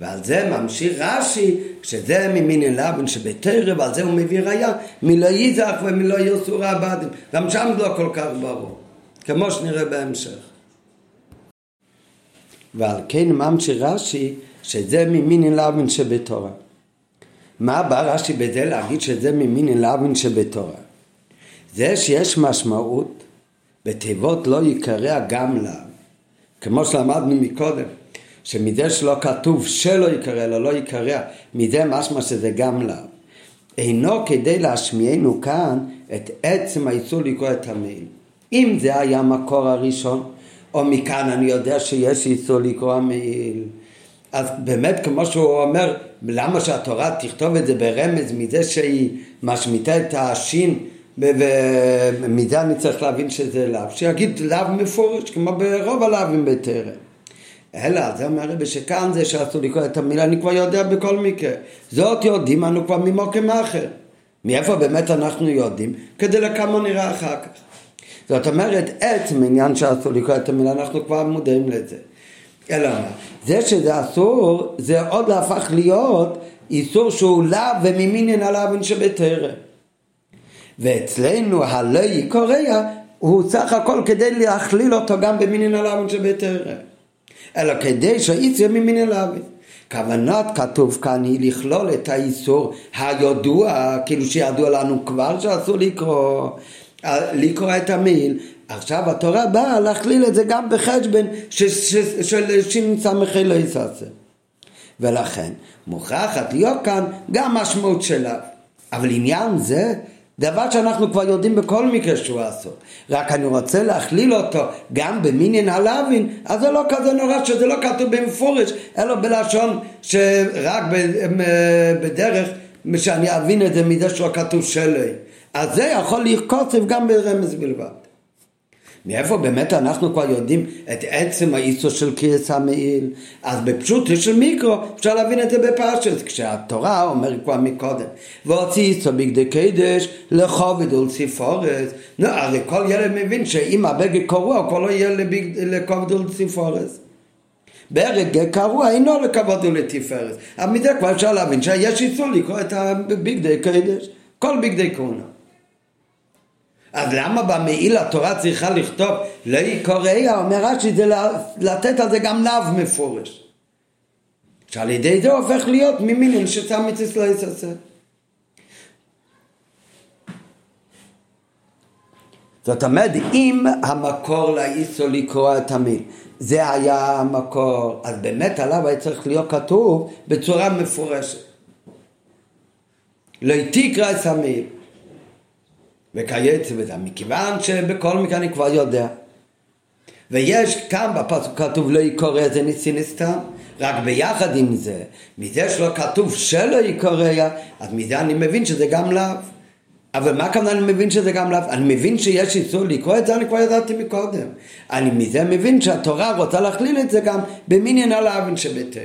ועל זה ממשיך רש"י, שזה ממין אלבן שבתרא, ועל זה הוא מביא ראיה, מלא ייזך ומלא יוסור עבדים. גם שם לא כל כך ברור, כמו שנראה בהמשך. ועל כן ממשיך רש"י, שזה ממין אלבן שבתורה. מה בא רש"י בזה להגיד שזה ממין אלבן שבתורה? זה שיש משמעות בתיבות לא יקרא גם לה, כמו שלמדנו מקודם. שמזה שלא כתוב שלא יקרא אלא לא יקרא, מזה משמע שזה גם לאו. אינו כדי להשמיענו כאן את עצם האיסור לקרוא את המעיל. אם זה היה המקור הראשון, או מכאן אני יודע שיש איסור לקרוא המעיל, אז באמת כמו שהוא אומר, למה שהתורה תכתוב את זה ברמז מזה שהיא משמיטה את השין ומזה אני צריך להבין שזה לאו, שיגיד לאו מפורש כמו ברוב הלאווים בטרם. אלא, זה אומר הרבי שכאן זה שאסור לקרוא את המילה, אני כבר יודע בכל מקרה. זאת יודעים אנו כבר ממוקם אחר. מאיפה באמת אנחנו יודעים? כדי לכמה נראה אחר כך. זאת אומרת, עצם עניין שאסור לקרוא את המילה, אנחנו כבר מודעים לזה. אלא מה? זה שזה אסור, זה עוד הפך להיות איסור שהוא לאו וממינין עליו אין שבטרם. ואצלנו הלא יקורע הוא סך הכל כדי להכליל אותו גם במינין עליו אין שבטרם. אלא כדי שהאיסור ממין אליו. כוונת כתוב כאן היא לכלול את האיסור הידוע, כאילו שידוע לנו כבר שאסור לקרוא, לקרוא את המיל. עכשיו התורה באה להכליל את זה גם בחשבון של שס"ה לא יססה. ולכן מוכרחת להיות כאן גם משמעות שלה. אבל עניין זה דבר שאנחנו כבר יודעים בכל מקרה שהוא אסור. רק אני רוצה להכליל אותו גם במינין הלווין, אז זה לא כזה נורא שזה לא כתוב במפורש, אלא בלשון שרק בדרך שאני אבין את זה מזה שלא כתוב שלי. אז זה יכול לרקוץ גם ברמז בלבד. מאיפה באמת אנחנו כבר יודעים את עצם האיסור של קריס המעיל? אז בפשוט של מיקרו אפשר להבין את זה בפרשת, כשהתורה אומר כבר מקודם, והוציא איסור בגדי קדש לכובד ולציפורס. נו, הרי כל ילד מבין שאם הבגד קרוע הוא כבר לא יהיה לכובד ולציפורס. ברגע קרוע אינו לכבוד ולתפארת. אבל מזה כבר אפשר להבין שיש איסור לקרוא את הבגדי קדש, כל בגדי כהונה. אז למה במעיל התורה צריכה לכתוב לא יקורא, אומר רש"י, זה לתת על זה גם לאו מפורש. שעל ידי זה הופך להיות ממינים ששם את ישראל יססה. זאת אומרת, אם המקור לאיסו לקרוא את המיל, זה היה המקור, אז באמת עליו היה צריך להיות כתוב בצורה מפורשת. לא תקרא את המיל. וכייצא בזה, מכיוון שבכל מקרה אני כבר יודע. ויש כאן בפסוק כתוב לא יקורא זה ניסין סתם רק ביחד עם זה, מזה שלא כתוב שלא יקורא, אז מזה אני מבין שזה גם לאו. אבל מה הכוונה אני מבין שזה גם לאו? אני מבין שיש איסור לקרוא את זה, אני כבר ידעתי מקודם. אני מזה מבין שהתורה רוצה להכליל את זה גם במניין הלאווין שבתרא.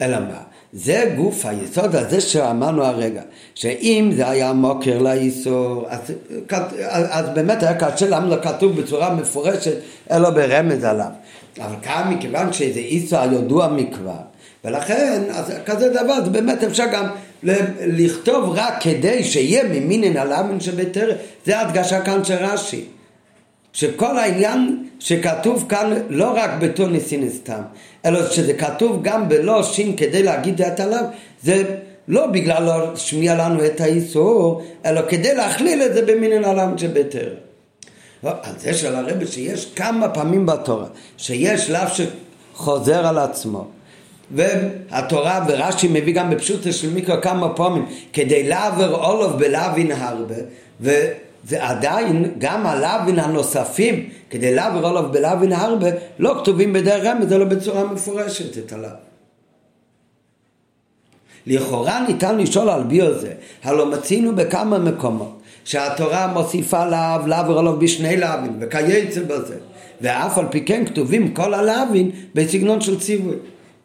אלא מה? זה גוף היסוד הזה שאמרנו הרגע, שאם זה היה מוקר לאיסור, אז, אז באמת היה קשה למה לא כתוב בצורה מפורשת, אלא ברמז עליו. אבל כאן מכיוון שזה איסור הידוע מכבר, ולכן, אז כזה דבר, זה באמת אפשר גם לכתוב רק כדי שיהיה ממינן הלאמן שבטרם, זה ההדגשה כאן של רש"י. שכל העניין שכתוב כאן לא רק בתור ניסין סתם, אלא שזה כתוב גם בלא שין כדי להגיד את עליו, זה לא בגלל לא שמיע לנו את האיסור, אלא כדי להכליל את זה במינן הלאמן שבטרם. על זה של הרבי שיש כמה פעמים בתורה, שיש לאו שחוזר על עצמו. והתורה ורש"י מביא גם בפשוטו של מיקרו כמה פעמים כדי לעבר אולוב בלהבין הרבה וזה עדיין גם הלהבין הנוספים כדי לעבר אולוב בלהבין הרבה לא כתובים בדרך רמז אלא בצורה מפורשת את הלאו לכאורה ניתן לשאול על ביו זה הלא מצינו בכמה מקומות שהתורה מוסיפה לאו, לאו ולאו בשני לאווין, וכייצא בזה. ואף על פי כן כתובים כל הלאווין בסגנון של ציווי.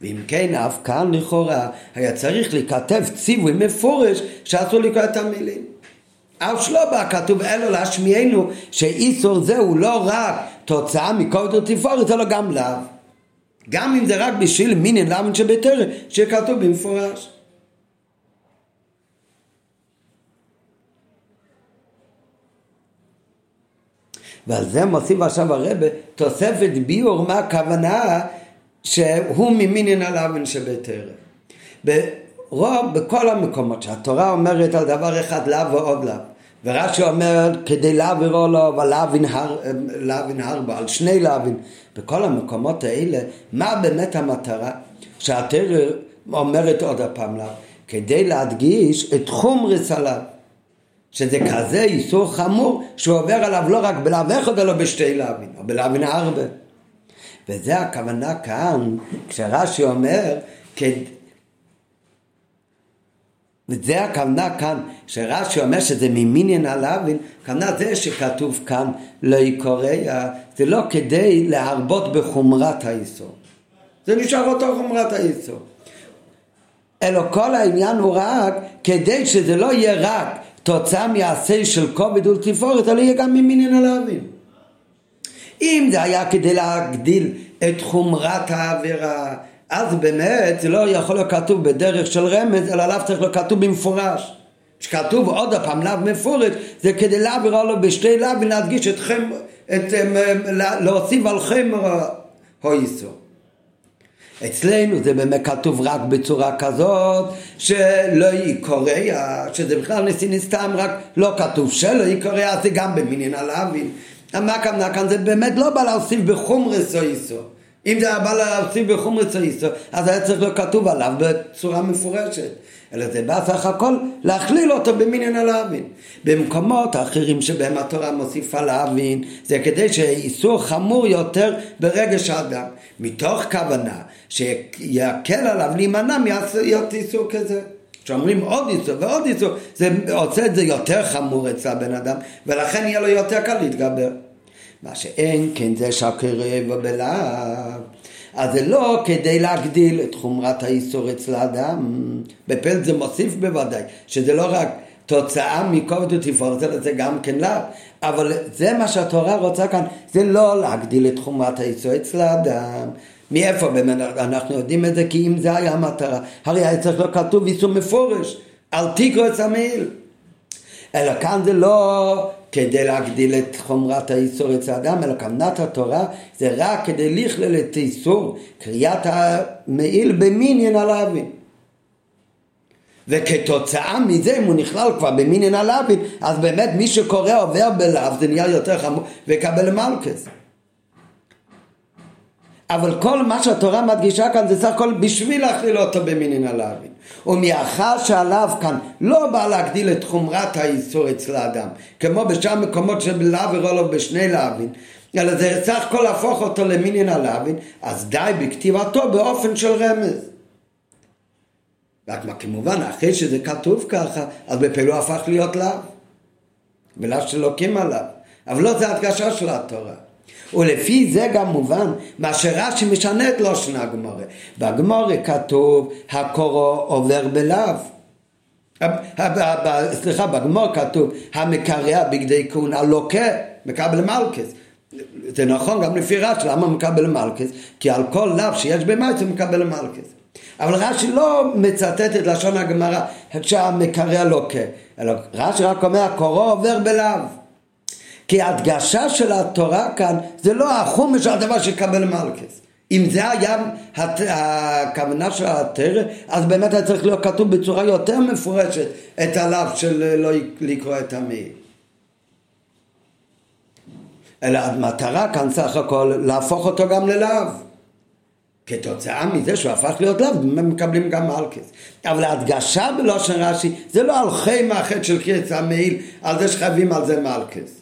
ואם כן, אף כאן לכאורה היה צריך להיכתב ציווי מפורש שאסור לקרוא את המילים. אף שלא בא כתוב אלו להשמיענו שאיסור זה הוא לא רק תוצאה מקודת ותפארת אלא גם לאו. גם אם זה רק בשביל מינין לאמן שבטרם שכתוב במפורש. ועל זה מוסיף עכשיו הרבה תוספת ביור מה הכוונה שהוא ממינין על אבן ברוב, בכל המקומות שהתורה אומרת על דבר אחד לאו ועוד לאו ורש"י אומר כדי להעביר או לא, אבל להבין הרבה, על שני להבין. בכל המקומות האלה, מה באמת המטרה? שהתרא אומרת עוד הפעם לאו, כדי להדגיש את חומרס עליו. שזה כזה איסור חמור שהוא עובר עליו לא רק בלאו אחד אלא בשתי לאווין, או בלאווין הרבה. וזה הכוונה כאן, כשרש"י אומר, וזה הכוונה כאן, שרש"י אומר שזה ממינין הלאווין, הכוונה זה שכתוב כאן לא יקורע, זה לא כדי להרבות בחומרת האיסור. זה נשאר אותו חומרת האיסור. אלא כל העניין הוא רק כדי שזה לא יהיה רק תוצאה מעשה של כובד ולתפארת, אלא יהיה גם ממינין הלאווין. אם זה היה כדי להגדיל את חומרת העבירה, אז באמת זה לא יכול להיות כתוב בדרך של רמז, אלא לאו צריך להיות כתוב במפורש. שכתוב עוד הפעם לאו מפורש, זה כדי להעביר לו בשתי לאו ולהדגיש את חמר, את, להוסיף על חמר הויסו. אצלנו זה באמת כתוב רק בצורה כזאת שלא יקורע, שזה בכלל נסי סתם רק לא כתוב שלא יקורע, זה גם במינין הלאווין. מה הכוונה כאן? זה באמת לא בא להוסיף בחומרס או איסו. אם זה בא להוסיף בחומרס או איסו, אז היה צריך להיות כתוב עליו בצורה מפורשת. אלא זה בא סך הכל להכליל אותו במינין הלאווין. במקומות האחרים שבהם התורה מוסיפה להבין, זה כדי שאיסור חמור יותר ברגש האדם. מתוך כוונה שיקל עליו להימנע מעשיות איסור כזה. כשאומרים עוד איסור ועוד איסור, זה עושה את זה יותר חמור אצל הבן אדם, ולכן יהיה לו יותר קל להתגבר. מה שאין כן זה שהקרב בלאו. אז זה לא כדי להגדיל את חומרת האיסור אצל האדם. בפל זה מוסיף בוודאי, שזה לא רק תוצאה מכובד ותפארת, אלא זה גם כן לאו. אבל זה מה שהתורה רוצה כאן, זה לא להגדיל את חומרת האיסור אצל האדם. מאיפה באמת אנחנו יודעים את זה? כי אם זה היה המטרה, הרי היה צריך להיות כתוב איסור מפורש, אל תיקרו את המעיל. אלא כאן זה לא כדי להגדיל את חומרת האיסור אצל האדם, אלא כוונת התורה זה רק כדי לכלל את איסור קריאת המעיל במינין על האבין. וכתוצאה מזה אם הוא נכלל כבר במינין על האבין, אז באמת מי שקורא עובר בלאו זה נהיה יותר חמור ויקבל מלכס. אבל כל מה שהתורה מדגישה כאן זה סך הכל בשביל להכליל אותו במינין האבין. ומאחר שעליו כאן לא בא להגדיל את חומרת האיסור אצל האדם, כמו בשאר מקומות שבלאו ורולוב בשני להבין, אלא זה סך הכל להפוך אותו למינין הלאווין, אז די בכתיבתו באופן של רמז. רק מה כמובן, אחרי שזה כתוב ככה, אז בפעילו הפך להיות לאו. ולאו שלוקים עליו. אבל לא זה הדגשה של התורה. ולפי זה גם מובן מה שרש"י משנה את לושן הגמורה. בגמורה כתוב הקורו עובר בלאו. סליחה, בגמור כתוב המקרע בגדי כהונה לוקה, מקבל מלכס. זה נכון גם לפי רש"י, למה מקבל מלכס? כי על כל לאו שיש במאי זה מקבל מלכס. אבל רש"י לא מצטט את לשון הגמרא שהמקרע לוקה, אלא רש"י רק אומר הקורו עובר בלאו. כי ההדגשה של התורה כאן זה לא החומש הדבר שיקבל מלכס. אם זה היה הכוונה של התרא, אז באמת היה צריך להיות כתוב בצורה יותר מפורשת את הלאו של לא לקרוא את המעיל. אלא המטרה כאן סך הכל להפוך אותו גם ללאו. כתוצאה מזה שהוא הפך להיות לאו, מקבלים גם מלכס. אבל ההדגשה בלושן רש"י זה לא על חי מהחטא של קריאת המעיל, על זה שחייבים על זה מלכס.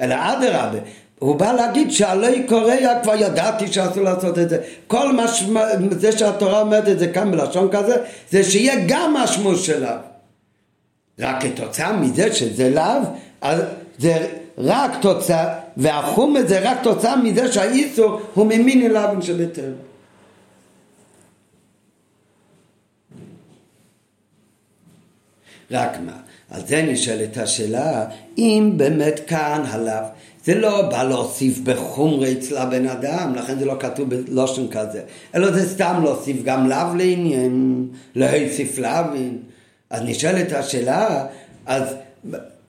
אלא אדרבה, הוא בא להגיד שעלי קוריאה כבר ידעתי שאסור לעשות את זה. כל ש... זה שהתורה אומרת את זה כאן בלשון כזה, זה שיהיה גם השמוש שלה. רק כתוצאה מזה שזה לאו, אז זה רק תוצאה, והחום זה רק תוצאה מזה שהאיסור הוא ממין אליו שבטר. רק מה, על זה נשאלת השאלה, אם באמת כאן הלאו, זה לא בא להוסיף בחומרי אצל הבן אדם, לכן זה לא כתוב בלושן כזה, אלא זה סתם להוסיף גם לאו לעניין, להוסיף לאווין. אז נשאלת השאלה, אז,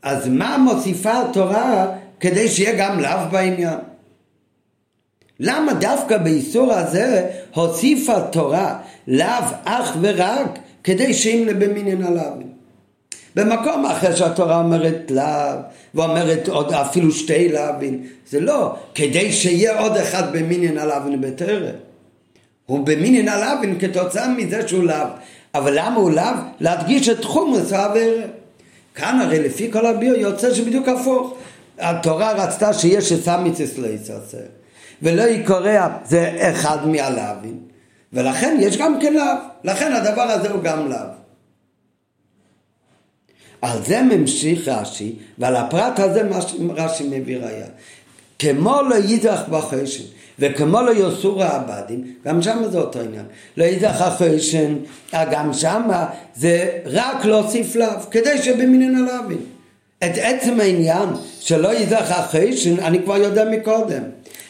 אז מה מוסיפה התורה כדי שיהיה גם לאו בעניין? למה דווקא באיסור הזה הוסיפה תורה לאו אך ורק כדי שאם לבמינין הלאווין? במקום אחר שהתורה אומרת לאו, ואומרת עוד אפילו שתי לאווין, זה לא, כדי שיהיה עוד אחד במינין הלאווין בטרם. הוא במינין הלאווין כתוצאה מזה שהוא לאו. אבל למה הוא לאו? להדגיש את חומרס העבירה. כאן הרי לפי כל הביו יוצא שבדיוק הפוך. התורה רצתה שיהיה שסמיציס לא יצעצר. ולא יקורע זה אחד מהלאווין. ולכן יש גם כן לאו. לכן הדבר הזה הוא גם לאו. על זה ממשיך רש"י, ועל הפרט הזה רש"י מביא ראייה. כמו לא יידח בחשן, וכמו לא יוסור העבדים, גם שם זה אותו עניין. לא יידח החשן, גם שם זה רק להוסיף לאו, כדי שבמינן הלאווין. את עצם העניין שלא יידח החשן, אני כבר יודע מקודם.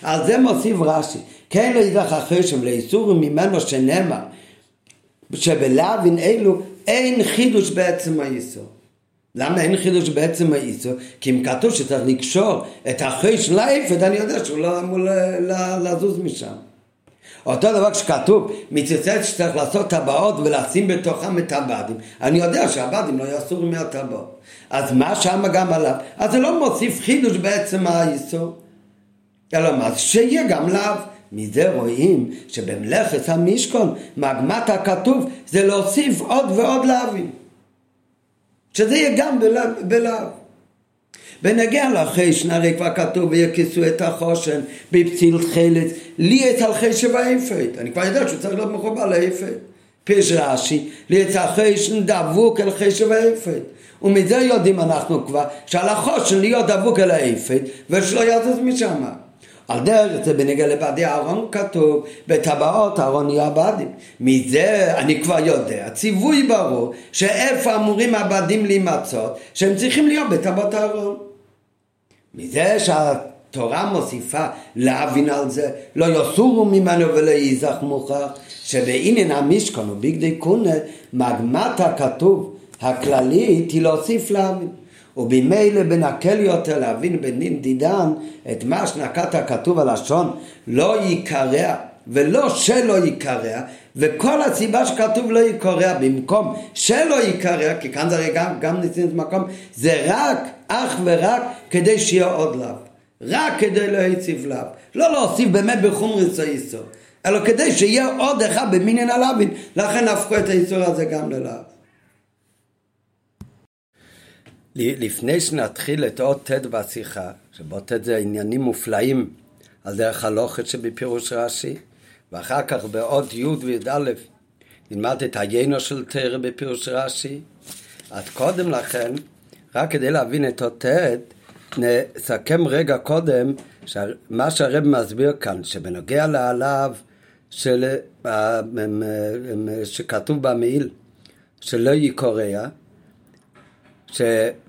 על זה מוסיף רש"י, כן לא יידח החשן לאיסור ממנו שנאמר, שבלאווין אלו אין חידוש בעצם האיסור. למה אין חידוש בעצם האיסור? כי אם כתוב שצריך לקשור את החיש לאפד, אני יודע שהוא לא אמור לזוז משם. אותו דבר כשכתוב מצטט שצריך לעשות טבעות ולשים בתוכם את הבדים, אני יודע שהבדים לא יאסור מהטבעות. אז מה שם גם עליו? אז זה לא מוסיף חידוש בעצם האיסור, אלא מה? שיהיה גם לאו. מזה רואים שבמלאכת המשכון, מגמת הכתוב זה להוסיף עוד ועוד לאווים. שזה יהיה גם בלאו. בנגיע לחשן, הרי כבר כתוב ויכסו את החושן בפציל חלץ, לי את הלכי שבאפת. אני כבר יודע שהוא צריך להיות מחובר לאפת. פיש רש"י, לי את החשן דבוק אל חי שבאפת. ומזה יודעים אנחנו כבר שעל החושן להיות דבוק אל האפת ושלא יזוז משם. על דרך זה בנגע לבדי אהרון כתוב, בטבעות אהרון יהיו עבדים. מזה אני כבר יודע, ציווי ברור, שאיפה אמורים עבדים להימצאות, שהם צריכים להיות בטבעות אהרון. מזה שהתורה מוסיפה להבין על זה, לא יסורו ממנו ולא ייזך מוכח, שבעניין המשכון ובגדי קונה, מגמת הכתוב הכללית היא להוסיף להבין. ובמילא בנקל יותר להבין בנין דידן את מה שנקט הכתוב הלשון לא ייקרע ולא שלא ייקרע וכל הסיבה שכתוב לא ייקרע במקום שלא ייקרע כי כאן זה גם, גם ניסינו את מקום זה רק אך ורק כדי שיהיה עוד לאו. רק כדי לא יציב לאו. לא להוסיף באמת בחומרי סויסו אלא כדי שיהיה עוד אחד במינין הלאווין, לכן הפכו את האיסור הזה גם ללאו. לפני שנתחיל את עוד ט' בשיחה, שבו ט' זה עניינים מופלאים על דרך הלוכת שבפירוש רש"י, ואחר כך בעוד י' וי"א נלמד את היינו של תרא בפירוש רש"י. אז קודם לכן, רק כדי להבין את עוד ט', נסכם רגע קודם מה שהרב מסביר כאן, שבנוגע לעליו של, אה, שכתוב במעיל, שלא יקורע,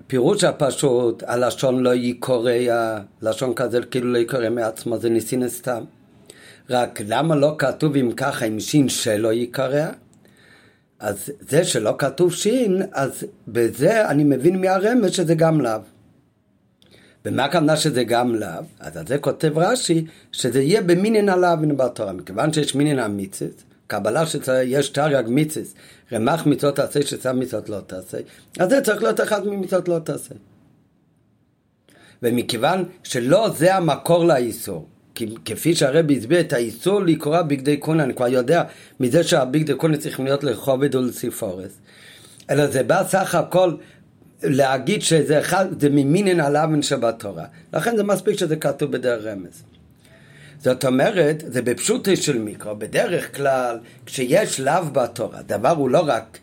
שפירוש הפשוט, הלשון לא יקורע, לשון כזה כאילו לא יקורע מעצמו, זה ניסין סתם. רק למה לא כתוב אם ככה עם שין שלא יקרע? אז זה שלא כתוב שין, אז בזה אני מבין מהרמז שזה גם לאו. ומה הכוונה שזה גם לאו? אז על זה כותב רש"י, שזה יהיה במינין הלאווין בתורה. מכיוון שיש מינין המיצס, קבלה שיש תרי"ג מיצס, רמ"ח מצוות תעשה, ששם מצוות לא תעשה, אז זה צריך להיות אחד ממצוות לא תעשה. ומכיוון שלא זה המקור לאיסור, כפי שהרבי הסביר את האיסור לקרוא בגדי קונה, אני כבר יודע מזה שהבגדי קונה צריכים להיות לכובד ולציפורס. אלא זה בא סך הכל להגיד שזה אחד, זה ממינין הלאווין שבתורה. לכן זה מספיק שזה כתוב בדרך רמז. זאת אומרת, זה בפשוטי של מיקרו. בדרך כלל, כשיש לאו בתורה, דבר הוא לא רק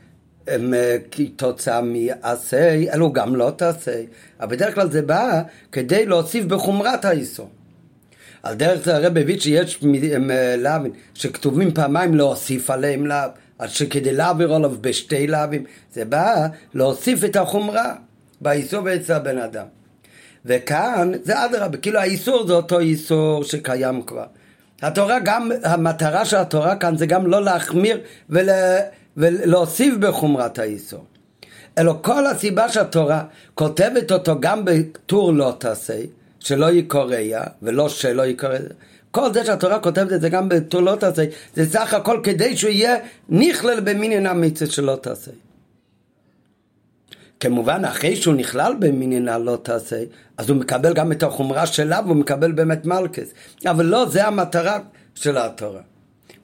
כתוצאה מעשה, אלא גם לא תעשה. אבל בדרך כלל זה בא כדי להוסיף בחומרת האיסור. על דרך זה הרב הביא שיש לאווין שכתובים פעמיים להוסיף עליהם לאו, אז שכדי להעביר עליו בשתי לאווים, זה בא להוסיף את החומרה באיסור ואצל הבן אדם. וכאן זה אדרבה, כאילו האיסור זה אותו איסור שקיים כבר. התורה גם, המטרה של התורה כאן זה גם לא להחמיר ול, ולהוסיף בחומרת האיסור. אלא כל הסיבה שהתורה כותבת אותו גם בטור לא תעשה, שלא יקורע, ולא שלא יקורע. כל זה שהתורה כותבת את זה גם בטור לא תעשה, זה סך הכל כדי שהוא יהיה נכלל במינין המצווה שלא תעשה. כמובן, אחרי שהוא נכלל במינין הלא תעשה, אז הוא מקבל גם את החומרה שלה והוא מקבל באמת מלכס. אבל לא, זה המטרה של התורה.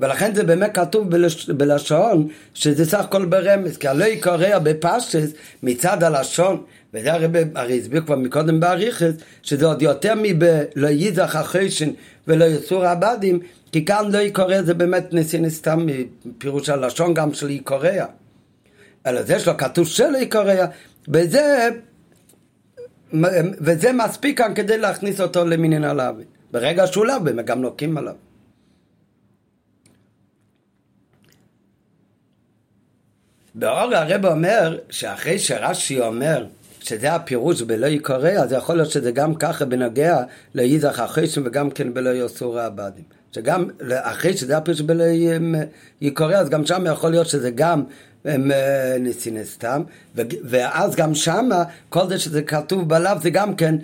ולכן זה באמת כתוב בלש... בלשון שזה סך הכל ברמז, כי הלא יקרא בפשטס מצד הלשון, וזה הרי, הרי הסביר כבר מקודם באריכס, שזה עוד יותר מבלא ייזך החשן ולא יסור עבדים, כי כאן לא יקרא זה באמת נסין סתם מפירוש הלשון גם של יקרא. אלא זה שלא כתוב שלא יקרא, וזה, וזה מספיק כאן כדי להכניס אותו למינין עליו. ברגע שהוא לאו, הם גם נוקים עליו. באור הרב אומר שאחרי שרש"י אומר שזה הפירוש בלא יקרא, אז יכול להיות שזה גם ככה בנוגע לאיזך החשם וגם כן בלא יסור העבדים. שגם אחרי שזה הפירוש בלא יקרא, אז גם שם יכול להיות שזה גם ניסין סתם, ואז גם שמה, כל זה שזה כתוב בלאו זה גם כן,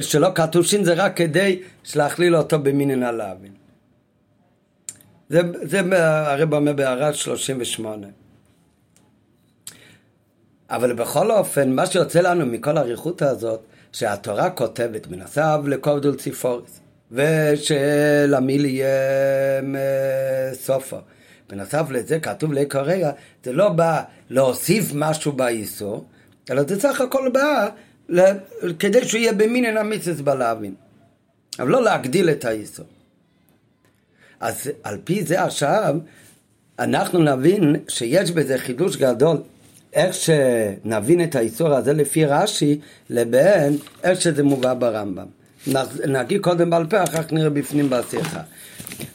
שלא כתוב שין זה רק כדי להכליל אותו במינין הלאווין. זה, זה הרב אומר בהערה 38. אבל בכל אופן, מה שיוצא לנו מכל האריכות הזאת, שהתורה כותבת מנסב לקובדול ציפורס, ושלמיל יהיה סופו. בנוסף לזה כתוב לקוריאה, זה לא בא להוסיף משהו באיסור, אלא זה סך הכל בא כדי שהוא יהיה במינן המיצס בלהבין. אבל לא להגדיל את האיסור. אז על פי זה עכשיו, אנחנו נבין שיש בזה חידוש גדול. איך שנבין את האיסור הזה לפי רש"י, לבין איך שזה מובא ברמב"ם. נגיד קודם בעל פה, אחר כך נראה בפנים בשיחה.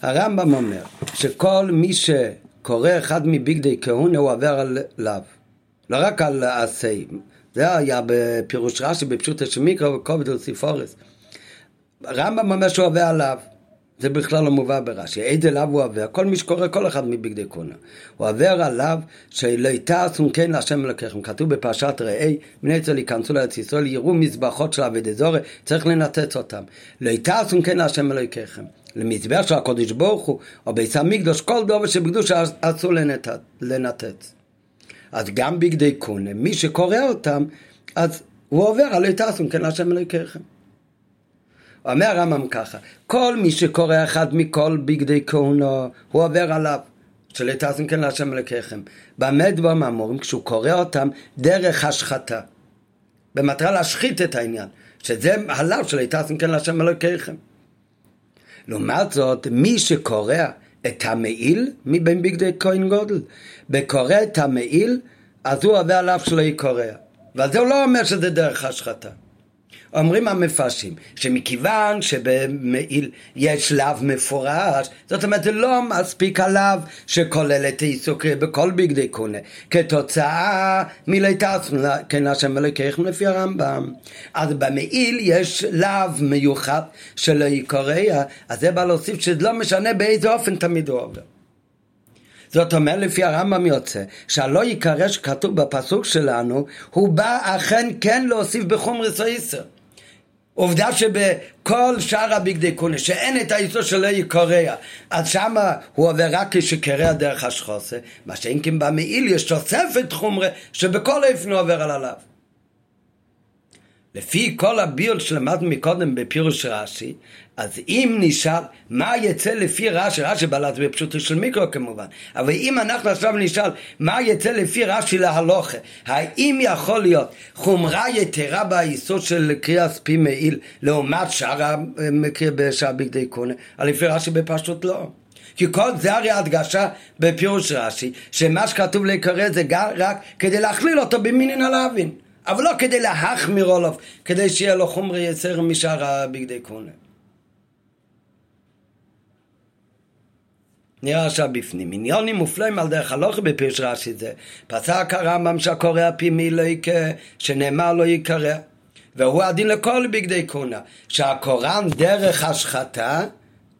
הרמב"ם אומר שכל מי שקורא אחד מביגדי כהונה הוא עובר עליו, לא רק על עשי. זה היה בפירוש רש"י בפשוט השמיקרו וכובד וסיפורס. הרמב"ם אומר שהוא עובר עליו. זה בכלל לא מובא ברש"י. איזה לאו הוא עובר? כל מי שקורא כל אחד מבגדי קונה. הוא עובר עליו שלא תעשו כן להשם אלוקיכם. כתוב בפרשת ראה, בני ישראל ייכנסו לארץ ישראל, יראו מזבחות של אבי דזורי, צריך לנתץ אותם. לא תעשו כן להשם אלוקיכם. למזבח של הקודש ברוך הוא, או ביס המקדוש, כל דובר שבקדוש אסור לנתץ. אז גם בגדי קונה, מי שקורא אותם, אז הוא עובר על תעשו כן להשם אלוקיכם. אומר הרמב"ם ככה, כל מי שקורא אחד מכל בגדי כהונו, הוא עובר עליו. שלא תעשו כן להשם אלוקיכם. במה דברים אמורים? כשהוא קורא אותם דרך השחתה. במטרה להשחית את העניין, שזה הלאו שלא תעשו כן להשם אלוקיכם. לעומת זאת, מי שקורא את המעיל מבין בגדי כהן גודל, וקורא את המעיל, אז הוא עובר עליו שלא יקורא. ועל זה הוא לא אומר שזה דרך השחתה. אומרים המפרשים שמכיוון שבמעיל יש לאו מפורש, זאת אומרת זה לא מספיק הלאו שכולל את העיסוק בכל בגדי קונה, כתוצאה מליטסנו כן השם אלוקיכם לפי הרמב"ם. אז במעיל יש לאו מיוחד שלא יקורא, אז זה בא להוסיף שזה לא משנה באיזה אופן תמיד הוא עובר. זאת אומרת, לפי הרמב"ם יוצא, שהלא ייקרא שכתוב בפסוק שלנו, הוא בא אכן כן להוסיף בחומרס איסר. עובדה שבכל שאר הבגדי קונה, שאין את האיסור שלא יקורע, אז שמה הוא עובר רק כשקרע דרך השחוסה, מה שאין כן במעיל יש תוספת חומרה, שבכל איפן הוא עובר על עליו. לפי כל הביול שלמדנו מקודם בפירוש רש"י, אז אם נשאל מה יצא לפי רש"י, רש"י בא להסביר פשוטו של מיקרו כמובן, אבל אם אנחנו עכשיו נשאל מה יצא לפי רש"י להלוכה, האם יכול להיות חומרה יתרה ביסוד של קריאס פי מעיל לעומת שאר המקרה בשער בגדי אבל לפי רש"י בפשוט לא. כי כל זה הרי הדגשה בפירוש רש"י, שמה שכתוב להיקרא זה רק כדי להכליל אותו במינין הלאווין. אבל לא כדי להחמיר עליו, כדי שיהיה לו חומרי יצר משאר הבגדי קונה. נראה עכשיו בפנים. עניונים מופלאים על דרך הלוך בפירוש רש"י זה. פסק הרמב"ם שהקורא פי מי לא יקרא, שנאמר לא יקרא. והוא הדין לכל בגדי קונה. שהקוראן דרך השחתה,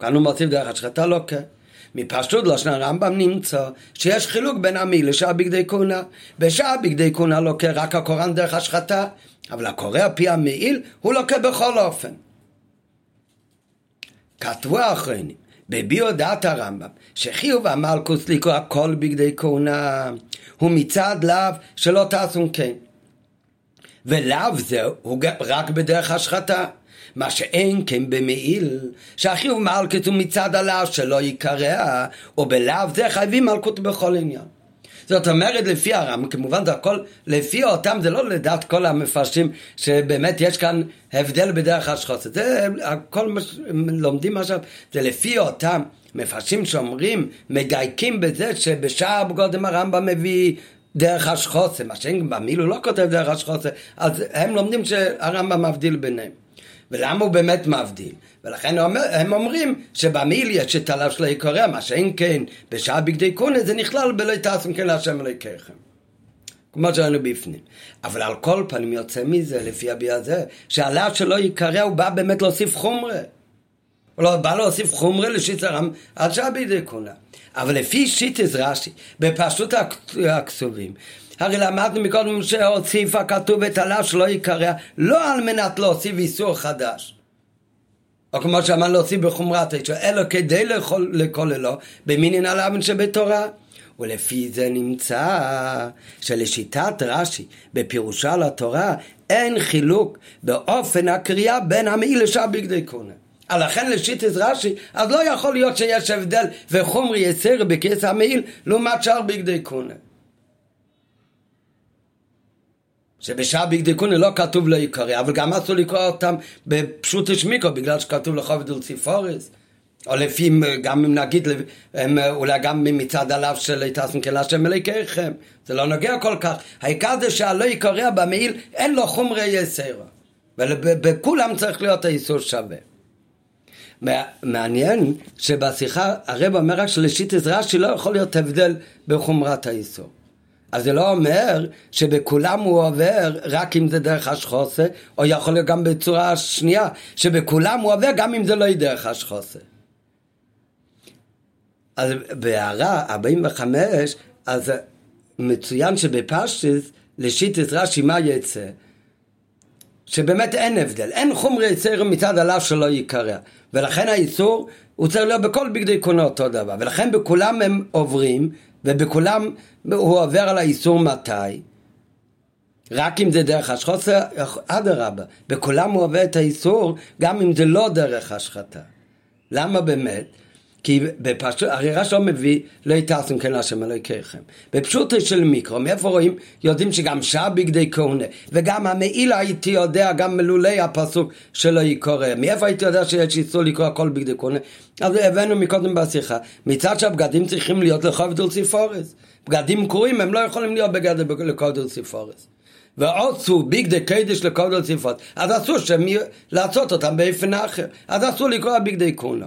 כאן הוא מוסיף דרך השחתה לא כן. מפשטות לשון הרמב"ם נמצא שיש חילוק בין לשאר בגדי כהונה. בשאר בגדי כהונה לוקה רק הקוראן דרך השחתה, אבל הקורא פי המעיל הוא לוקה בכל אופן. כתבו האחרונים, בביאו דעת הרמב"ם, שחיוב המלכוס לקרוא הכל בגדי כהונה הוא מצד לאו שלא תעשו כן. ולאו זה הוא רק בדרך השחתה. מה שאין כן במעיל, שהחיוב מלכות הוא מצד הלאו שלא ייקרע, או בלאו זה חייבים מלכות בכל עניין. זאת אומרת לפי הרם, כמובן זה הכל לפי אותם, זה לא לדעת כל המפרשים שבאמת יש כאן הבדל בדרך השחוסת, זה הכל מה שלומדים עכשיו, זה לפי אותם מפרשים שאומרים, מדייקים בזה שבשער בגודם הרמב"ם מביא דרך השחוסה, מה שאין במיל הוא לא כותב דרך השחוסה, אז הם לומדים שהרמב"ם מבדיל ביניהם. ולמה הוא באמת מבדיל? ולכן הם אומרים שבמיל יש את הלב של העיקריה, מה שאין כן בשעה בגדי קונה זה נכלל בלא תעשם כן להשם אלוהיכם. כמו שראינו בפנים. אבל על כל פנים יוצא מזה, לפי הביע הזה, שהלב שלו יקרא הוא בא באמת להוסיף חומרה. הוא לא בא להוסיף חומרה לשיטרם עד שעה בידי קונה. אבל לפי שיטס רש"י, בפשוט הכתובים, הרי למדנו מקודם שהוסיף הכתוב את הלאו שלא יקרא, לא על מנת להוסיף איסור חדש. או כמו שאמרנו להוסיף בחומרת האישור, אלא כדי לכוללו במינין הלאווין שבתורה. ולפי זה נמצא שלשיטת רש"י בפירושה לתורה אין חילוק באופן הקריאה בין המעיל לשאר בגדי קונה. לכן לשיטת רש"י, אז לא יכול להיות שיש הבדל וחומרי יסר בכיס המעיל לעומת שאר בגדי קונה. שבשעה בגדיקוני לא כתוב לא יקרא, אבל גם אסור לקרוא אותם בפשוט השמיקו, בגלל שכתוב לחובד ולציפורס. או לפי, גם אם נגיד, אולי גם מצד הלאו של יתעשם כן להשם אלוקיכם. זה לא נוגע כל כך. העיקר זה שהלא יקרא במעיל, אין לו חומרי יסרה. ובכולם צריך להיות האיסור שווה. מעניין שבשיחה הרב אומר רק שלשיטת רש"י לא יכול להיות הבדל בחומרת האיסור. אז זה לא אומר שבכולם הוא עובר רק אם זה דרך השחוסה, או יכול להיות גם בצורה שנייה, שבכולם הוא עובר גם אם זה לא יהיה דרך השחוסה. אז בהערה 45, אז מצוין שבפשטיס, לשיטת רש"י מה יצא? שבאמת אין הבדל, אין חומרי יצר מצד עליו שלא ייקרע, ולכן האיסור הוא צריך להיות בכל בגדי קונה אותו דבר, ולכן בכולם הם עוברים ובכולם הוא עובר על האיסור מתי? רק אם זה דרך השחוסה, אדרבה, בכולם הוא עובר את האיסור, גם אם זה לא דרך השחתה. למה באמת? כי בפשוט, הרי רש"י מביא לא יתעשם כן להשם אלוהיכם. בפשוטו של מיקרו, מאיפה רואים? יודעים שגם שעה בגדי כהונה, וגם המעיל הייתי יודע, גם מלולי הפסוק שלא יקורא. מאיפה הייתי יודע שיש איסור לקרוא הכל בגדי כהונה? אז הבאנו מקודם בשיחה, מצד שהבגדים צריכים להיות לחוב דולציפורס. בגדים קרועים הם לא יכולים להיות בגדר לחוב דולציפורס. ועוצו בגדי קדש לכל דולציפורס. אז אסור לעשות אותם באופן אחר. אז אסור לקרוא בגדי כהונה.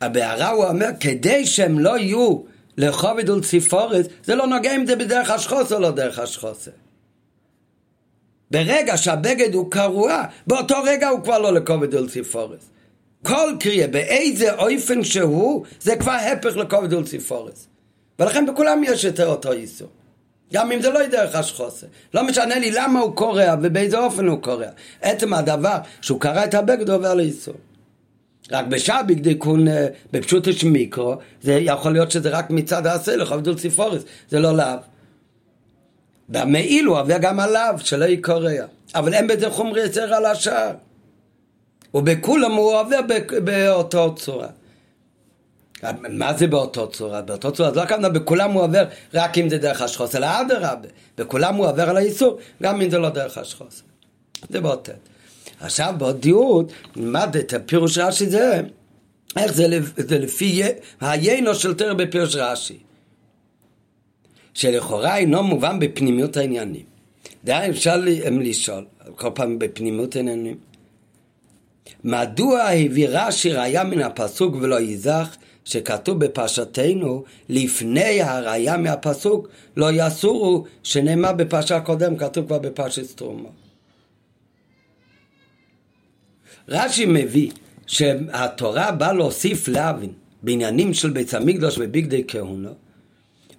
הבערה הוא אומר, כדי שהם לא יהיו לכובד ולציפורס, זה לא נוגע אם זה בדרך השחוס או לא דרך השחוס. ברגע שהבגד הוא קרוע, באותו רגע הוא כבר לא לכובד ולציפורס. כל קריאה, באיזה אופן שהוא, זה כבר הפך לכובד ולציפורס. ולכן בכולם יש את אותו איסור. גם אם זה לא דרך השחוסה. לא משנה לי למה הוא קורע ובאיזה אופן הוא קורע. עצם הדבר שהוא קרע את הבגד עובר לאיסור. רק בשעה בגדיקון אה, בפשוט יש מיקרו, זה יכול להיות שזה רק מצד הסלח, עבדול ציפורס, זה לא לאו. והמעיל הוא עובר גם עליו, שלא יקורע. אבל אין בזה חומרי יצר על השאר. ובכולם הוא עובר באותו צורה. מה זה באותו צורה? באותו צורה, זה לא הכוונה, בכולם הוא עובר רק אם זה דרך השחוס, אלא אדרבה. בכולם הוא עובר על האיסור, גם אם זה לא דרך השחוס. זה באותו. עכשיו באותיות נלמד את הפירוש רש"י זה, איך זה, זה לפי היינו של תרא בפירוש רש"י. שלכאורה אינו מובן בפנימיות העניינים. די אפשר לשאול, כל פעם בפנימיות העניינים. מדוע הביא רש"י ראיה מן הפסוק ולא ייזך שכתוב בפרשתנו לפני הראיה מהפסוק לא יסורו שנאמר בפרשה הקודם כתוב כבר בפרשת תרומה רש"י מביא שהתורה באה להוסיף להבין בעניינים של בית המקדוש ובגדי כהונה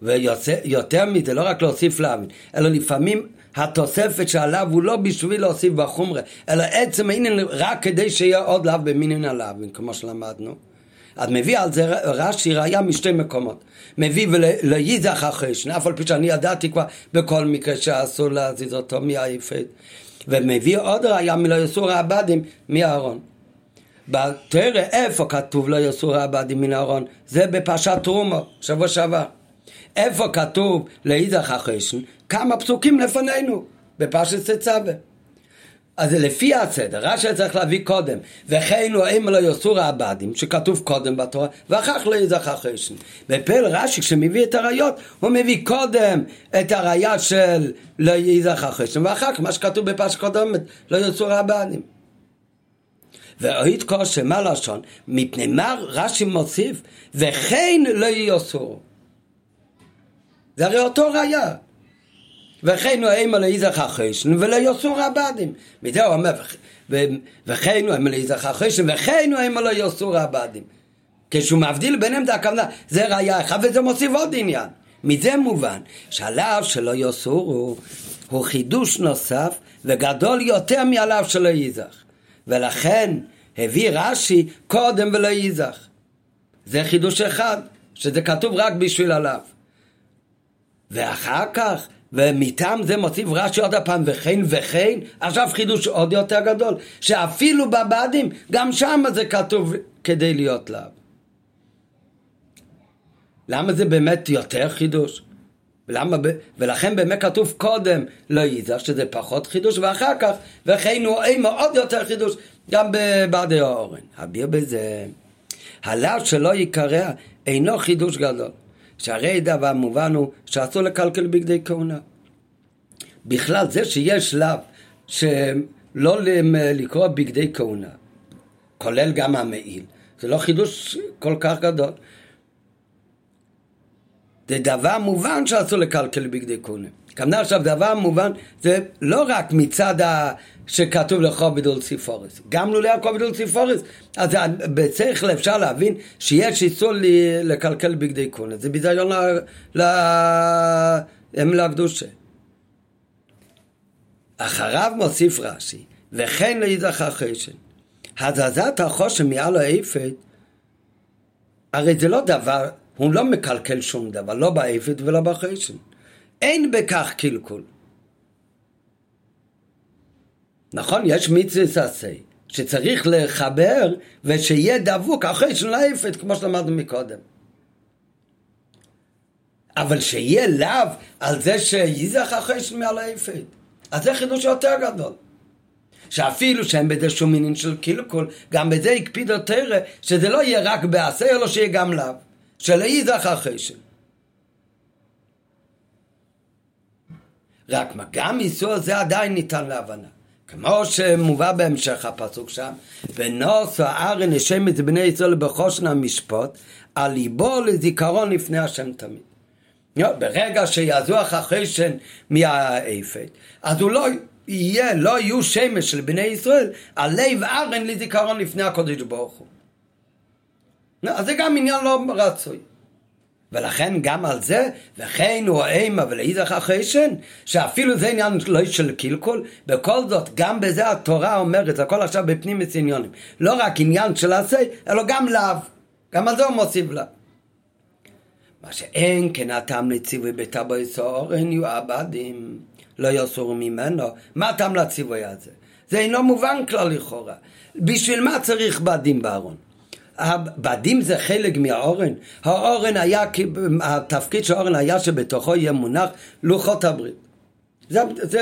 ויותר מזה, לא רק להוסיף להבין, אלא לפעמים התוספת שעליו הוא לא בשביל להוסיף בחומרה, אלא עצם העניין רק כדי שיהיה עוד לאו במינין הלאווין, כמו שלמדנו. אז מביא על זה רש"י ראיה משתי מקומות. מביא ולייזח אחרי שני, אף על פי שאני ידעתי כבר בכל מקרה שאסור להזיז אותו מהיפת. ומביא עוד ראיה מלא יסור העבדים מהארון. בתרא איפה כתוב לא יסור העבדים מן הארון? זה בפרשת תרומו, שבוע שעבר. איפה כתוב לאיזך החשן? כמה פסוקים לפנינו, בפרשת תצווה. אז זה לפי הסדר, רש"י צריך להביא קודם, וכן הוא אם לא יסור העבדים, שכתוב קודם בתורה, ואחר כך לא יזכר חשן. בפל רש"י, כשמביא את הראיות, הוא מביא קודם את הראיה של לא יזכר חשן, ואחר כך מה שכתוב בפרש קודמת, לא יסור העבדים. ואוהית קושם, מה לשון? מפני מה רש"י מוסיף, וכן לא יסור. זה הרי אותו ראיה. וכן הוא אימה לאיזך החשן וליוסור הבדים. מזה הוא אומר, וכן הוא אימה לאיזך החשן וכן הוא אימה ליוסור הבדים. כשהוא מבדיל ביניהם זה הכוונה, זה ראייה אחת וזה מוסיף עוד עניין. מזה מובן שעליו שלא יוסורו הוא חידוש נוסף וגדול יותר מעליו שלא ייזך. ולכן הביא רש"י קודם ולא ייזך. זה חידוש אחד, שזה כתוב רק בשביל עליו. ואחר כך ומטעם זה מוסיף רש"י עוד הפעם וכן וכן, עכשיו חידוש עוד יותר גדול, שאפילו בבדים, גם שם זה כתוב כדי להיות לאו. למה זה באמת יותר חידוש? ולמה, ולכן באמת כתוב קודם לא ייזר, שזה פחות חידוש, ואחר כך, וכן הוא אימה עוד יותר חידוש, גם בבדי האורן. הביר בזה, הלאו שלא ייקרע אינו חידוש גדול. שהרי דבר מובן הוא שאסור לקלקל בגדי כהונה. בכלל זה שיש שלב שלא לקרוא בגדי כהונה, כולל גם המעיל, זה לא חידוש כל כך גדול. זה דבר מובן שאסור לקלקל בגדי כהונה. כמובן עכשיו דבר מובן זה לא רק מצד ה... שכתוב לחוב בדול ציפורס. גם לולא הכל בדול ציפורס, אז בשכל אפשר להבין שיש איסור לקלקל בגדי כהונה. זה ביזיון לאמלה הקדושה. אחריו מוסיף רש"י, וכן להיזכר חשן. הזזת החושן מעל האפת, הרי זה לא דבר הוא לא מקלקל שום דבר, לא באפת ולא בחשן. אין בכך קלקול. נכון, יש מצווה ססי, שצריך לחבר ושיהיה דבוק אחרי שנה כמו שלמדנו מקודם. אבל שיהיה לאו על זה שייזך אחרי שנה אפת, אז זה חידוש יותר גדול. שאפילו שאין בזה שום מינים של קלקול, גם בזה הקפיד יותר שזה לא יהיה רק בעשה, אלא שיהיה גם לאו. שלא ייזך אחרי שנה. רק מה, גם איסור זה עדיין ניתן להבנה. כמו שמובא בהמשך הפסוק שם, ונוסו הארן השם את בני ישראל בחושן המשפוט, על ליבו לזיכרון לפני השם תמיד. ברגע שיזוח החשן מהאפת, אז הוא לא יהיה, לא יהיו שמש של בני ישראל, על לב ארן לזיכרון לפני הקודש ברוך הוא. אז זה גם עניין לא רצוי. ולכן גם על זה, וכן הוא אימה ולאיזך החשן, שאפילו זה עניין לא של קלקול, בכל זאת, גם בזה התורה אומרת, הכל עכשיו בפנים עניונים. לא רק עניין של עשה, אלא גם לאו. גם על זה הוא מוסיף לאו. מה שאין כן הטעם לציווי בטבו יסור, אין יהיו עבדים, לא יסורו ממנו. מה הטעם לציווי הזה? זה אינו מובן כלל לכאורה. בשביל מה צריך בדים בארון? הבדים זה חלק מהאורן. האורן היה, התפקיד של האורן היה שבתוכו יהיה מונח לוחות הברית. זה, זה,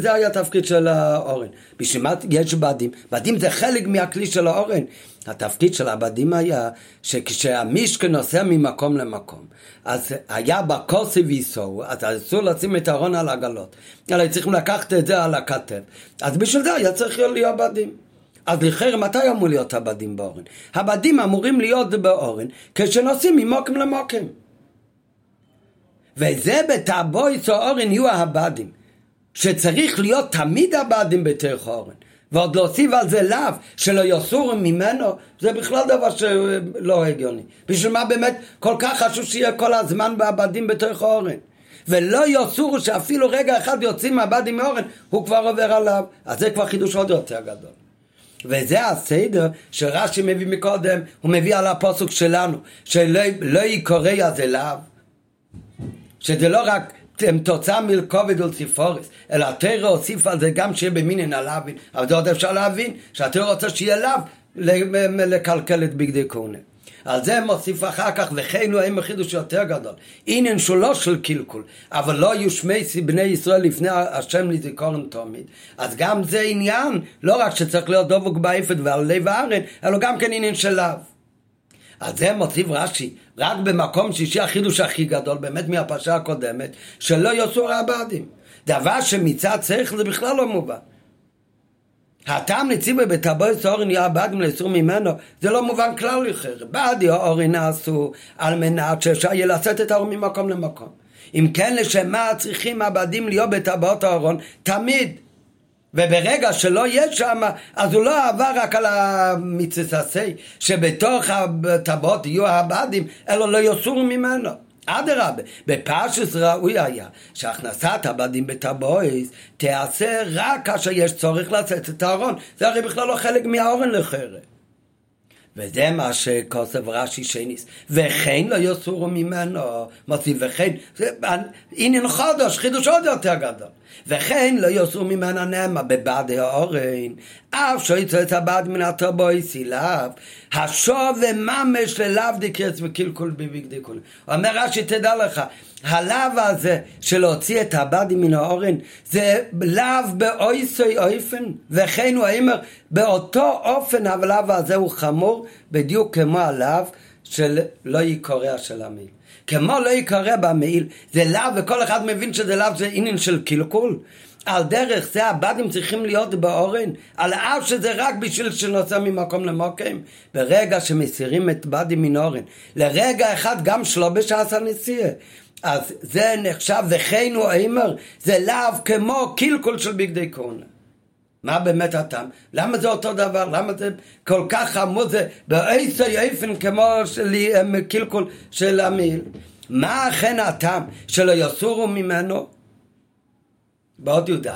זה היה התפקיד של האורן. בשביל מה יש בדים? בדים זה חלק מהכלי של האורן. התפקיד של הבדים היה שכשהמישכן נוסע ממקום למקום, אז היה בקוסי ויסו, אז אסור לשים את הארון על עגלות, אלא צריכים לקחת את זה על הכתב. אז בשביל זה היה צריך להיות בדים. אז לכן מתי אמור להיות הבדים באורן? הבדים אמורים להיות באורן כשנוסעים ממוקם למוקם. וזה בתאבויס אורן יהיו הבדים. שצריך להיות תמיד הבדים בתוך אורן. ועוד להוסיף על זה לאו, שלא יסורו ממנו, זה בכלל דבר שלא הגיוני. בשביל מה באמת כל כך חשוב שיהיה כל הזמן בעבדים בתוך אורן? ולא יסורו שאפילו רגע אחד יוצאים מהבדים מאורן, הוא כבר עובר עליו. אז זה כבר חידוש עוד יותר גדול. וזה הסדר שרש"י מביא מקודם, הוא מביא על הפוסק שלנו, שלא לא יקורא זה לאו. שזה לא רק תוצאה מלכובד ולציפורס, אלא התרא הוסיף על זה גם שיהיה במינין הלאווין, אבל זה עוד אפשר להבין, שהתרא רוצה שיהיה לאו לקלקל את בגדי כהונה. על זה מוסיף אחר כך, וכן הוא האם החידוש יותר גדול. עניין לא של קלקול, אבל לא שמי בני ישראל לפני השם לזיכרון תמיד. אז גם זה עניין, לא רק שצריך להיות דבוק באפת ועל לב הארן, אלא גם כן עניין של לאו. על זה מוסיף רש"י, רק במקום שישי החידוש הכי גדול, באמת מהפרשה הקודמת, שלא יעשו רעבדים. דבר שמצד צריך זה בכלל לא מובן. הטעם נציבה בטבויס אורן יהיה בדים לאסור ממנו, זה לא מובן כלל לכם. בדי אורן נעשו על מנת שאפשר יהיה לשאת את האור ממקום למקום. אם כן, לשם מה צריכים הבדים להיות בטבעות האורון? תמיד. וברגע שלא יהיה שם, אז הוא לא עבר רק על המצססי, שבתוך הטבעות יהיו הבדים, אלא לא יסורו ממנו. אדרבה, בפרשס ראוי היה שהכנסת הבדים בטבויס תיעשה רק כאשר יש צורך לצאת את הארון. זה הרי בכלל לא חלק מהאורן לחרב. וזה מה שכוסף רש"י שניס. וכן לא יסורו ממנו, מוסיף וכן, עניין חודש, חידוש עוד יותר גדול. וכן לא יסור ממנו נאמה בבדי האורן, אף שיצא את הבד מן הטרבוי סילב, השוב וממש ללאו דקרץ וקלקול בבגדי כול. אומר רש"י, תדע לך, הלאו הזה של להוציא את הבדי מן האורן, זה לאו באויסוי אויפן, וכן הוא אומר, באותו אופן הלאו הזה הוא חמור, בדיוק כמו הלאו של לא יקורע של המיל. כמו לא יקרא במעיל, זה לאו, וכל אחד מבין שזה לאו זה עניין של קלקול. על דרך זה הבדים צריכים להיות באורן, על אף שזה רק בשביל שנוסע ממקום למוקם. ברגע שמסירים את בדים מן אורן, לרגע אחד גם שלא בשעת הנסיעה. אז זה נחשב, וכן הוא אומר, זה לאו כמו קלקול של בגדי כהונה. מה באמת הטעם? למה זה אותו דבר? למה זה כל כך חמור? זה באיסו יפן כמו של קלקול של המיל. מה אכן הטעם שלא יסורו ממנו? בעוד י"ד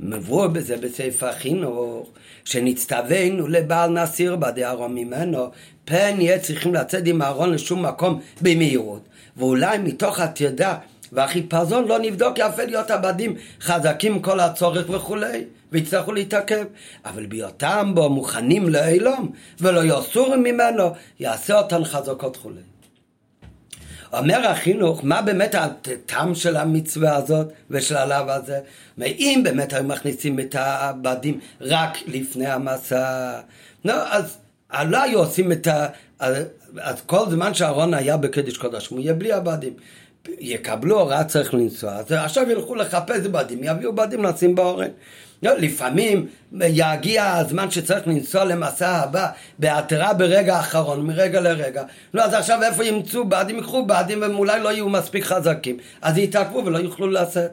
מבוא בזה בספר החינוך שנצטווינו לבעל נסיר בדי ארון ממנו פן יהיה צריכים לצאת עם הארון לשום מקום במהירות ואולי מתוך התידה והחיפזון לא נבדוק יפה להיות עבדים חזקים כל הצורך וכולי, ויצטרכו להתעכב. אבל בהיותם בו מוכנים לאילום, ולא יסורו ממנו, יעשה אותן חזקות וכולי. אומר החינוך, מה באמת הטעם של המצווה הזאת ושל הלאו הזה? אם באמת היו מכניסים את העבדים רק לפני המסע, לא, אז לא היו עושים את ה... אז כל זמן שאהרון היה בקדש קודש, הוא יהיה בלי עבדים. יקבלו הוראה צריך לנסוע, אז עכשיו ילכו לחפש בדים, יביאו בדים לשים באורן. לא, לפעמים יגיע הזמן שצריך לנסוע למסע הבא בעתירה ברגע האחרון, מרגע לרגע. לא, אז עכשיו איפה ימצאו בדים? ייקחו בדים והם אולי לא יהיו מספיק חזקים. אז יתעכבו ולא יוכלו לשאת.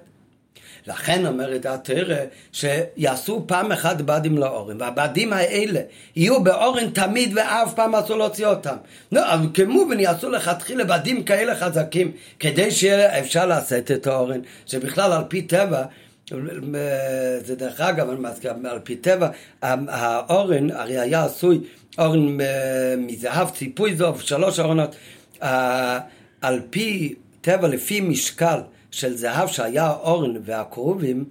לכן אומרת התרא שיעשו פעם אחת בדים לאורן, והבדים האלה יהיו באורן תמיד ואף פעם אסור להוציא אותם. לא, אבל כמובן יעשו לכתחילה בדים כאלה חזקים, כדי שיהיה אפשר לשאת את האורן, שבכלל על פי טבע זה דרך אגב, אני מזכיר, על פי טבע, האורן הרי היה עשוי אורן מזהב, ציפוי זוב, שלוש ארונות, על פי טבע, לפי משקל של זהב שהיה אורן והכרובים,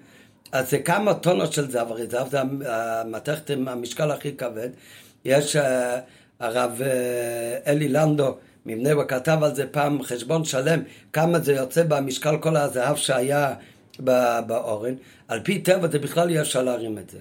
אז זה כמה טונות של זהב, הרי זהב זה המתכת עם המשקל הכי כבד. יש הרב אלי לנדו מבני ברק כתב על זה פעם חשבון שלם, כמה זה יוצא במשקל כל הזהב שהיה באורן, על פי טבע זה בכלל אי אפשר להרים את זה.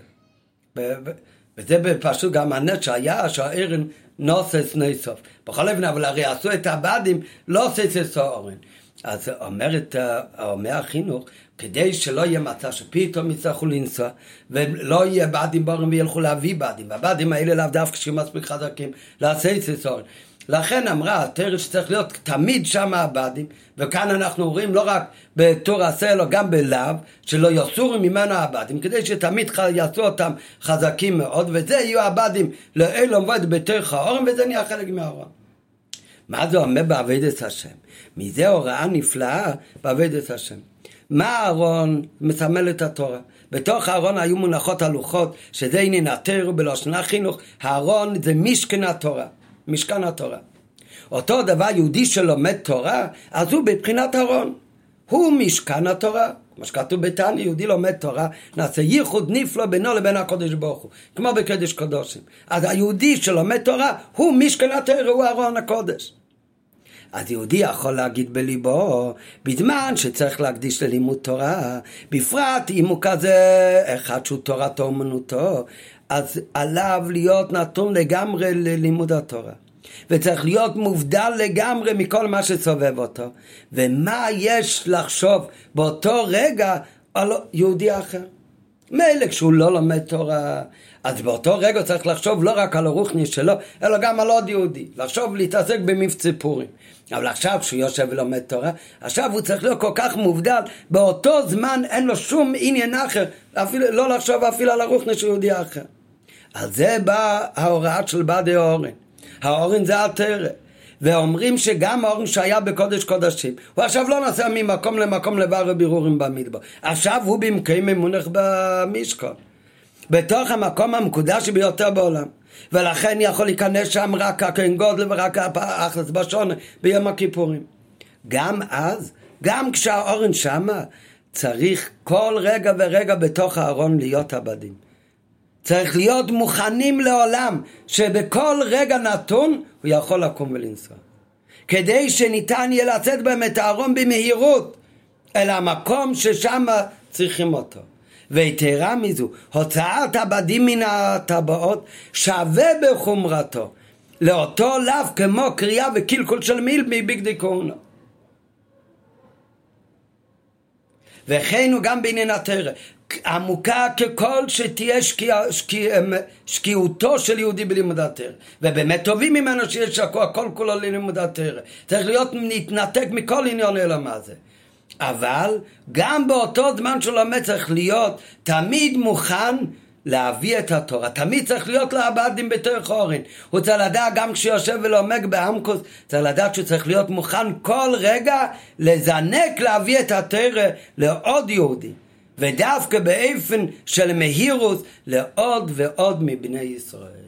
וזה פשוט גם הנט שהיה שהארן נוסס נסוף. בכל אופן, אבל הרי עשו את הבדים לא ססס אורן. אז אומרת, אומר החינוך, כדי שלא יהיה מצב שפתאום יצטרכו לנסוע ולא יהיה בדים באורן וילכו להביא בדים, והבדים האלה לאו דווקא שיהיו מספיק חזקים, לעשות אורן. לכן אמרה התרא שצריך להיות תמיד שם הבדים, וכאן אנחנו רואים לא רק בתור עשה אלא גם בלאו, שלא יסורו ממנו הבדים, כדי שתמיד יעשו אותם חזקים מאוד, וזה יהיו הבדים לאלו עובד בתוך האורם, וזה נהיה חלק מהאורם. מה זה אומר בעבודת השם? מזה הוראה נפלאה בעבודת השם. מה הארון מסמל את התורה? בתוך הארון היו מונחות הלוחות, שזה עניין התרא בלושנה חינוך, הארון זה משכן התורה. משכן התורה. אותו דבר יהודי שלומד תורה, אז הוא בבחינת ארון. הוא משכן התורה. כמו שכתוב בתניא, יהודי לומד תורה, נעשה ייחוד נפלא בינו לבין הקודש ברוך הוא, כמו בקדש קודשים. אז היהודי שלומד תורה, הוא משכן התורה, הוא ארון הקודש. אז יהודי יכול להגיד בליבו, בזמן שצריך להקדיש ללימוד תורה, בפרט אם הוא כזה אחד שהוא תורתו אומנותו, אז עליו להיות נתון לגמרי ללימוד התורה. וצריך להיות מובדל לגמרי מכל מה שסובב אותו. ומה יש לחשוב באותו רגע על יהודי אחר? מילא כשהוא לא לומד תורה, אז באותו רגע צריך לחשוב לא רק על הרוחני שלו, אלא גם על עוד יהודי. לחשוב להתעסק במבצע פורים. אבל עכשיו כשהוא יושב ולומד תורה, עכשיו הוא צריך להיות כל כך מובדל, באותו זמן אין לו שום עניין אחר, אפילו, לא לחשוב אפילו על הרוחני של יהודי אחר. על זה באה ההוראה של בדי אורן. האורן זה התרא. ואומרים שגם האורן שהיה בקודש קודשים, הוא עכשיו לא נסע ממקום למקום לבר בירורים במדבר. עכשיו הוא במקום ממונח במשכון. בתוך המקום המקודש ביותר בעולם. ולכן יכול להיכנס שם רק הכהן גודל ורק האחלס בשון ביום הכיפורים. גם אז, גם כשהאורן שמה, צריך כל רגע ורגע בתוך הארון להיות עבדים. צריך להיות מוכנים לעולם שבכל רגע נתון הוא יכול לקום ולנסוע. כדי שניתן יהיה לצאת בהם את הארון במהירות אל המקום ששם צריכים אותו. ויתרה מזו, הוצאת הבדים מן הטבעות שווה בחומרתו לאותו לאו כמו קריאה וקלקול של מיל מבגדי כהונה. וכן הוא גם בעניין התרא. עמוקה ככל שתהיה שקיע, שקיע, אמ, שקיעותו של יהודי בלימוד התרא. ובאמת טובים ממנו שיש הכל כולו ללימוד התרא. צריך להיות להתנתק מכל עניון אלא מה זה. אבל גם באותו זמן שהוא לומד צריך להיות תמיד מוכן להביא את התורה. תמיד צריך להיות לעבדים בתוך אורן. הוא צריך לדעת גם כשיושב ולומד בעמקוס, צריך לדעת שהוא צריך להיות מוכן כל רגע לזנק להביא את התורה לעוד יהודים. ודווקא באופן של מהירות לעוד ועוד מבני ישראל.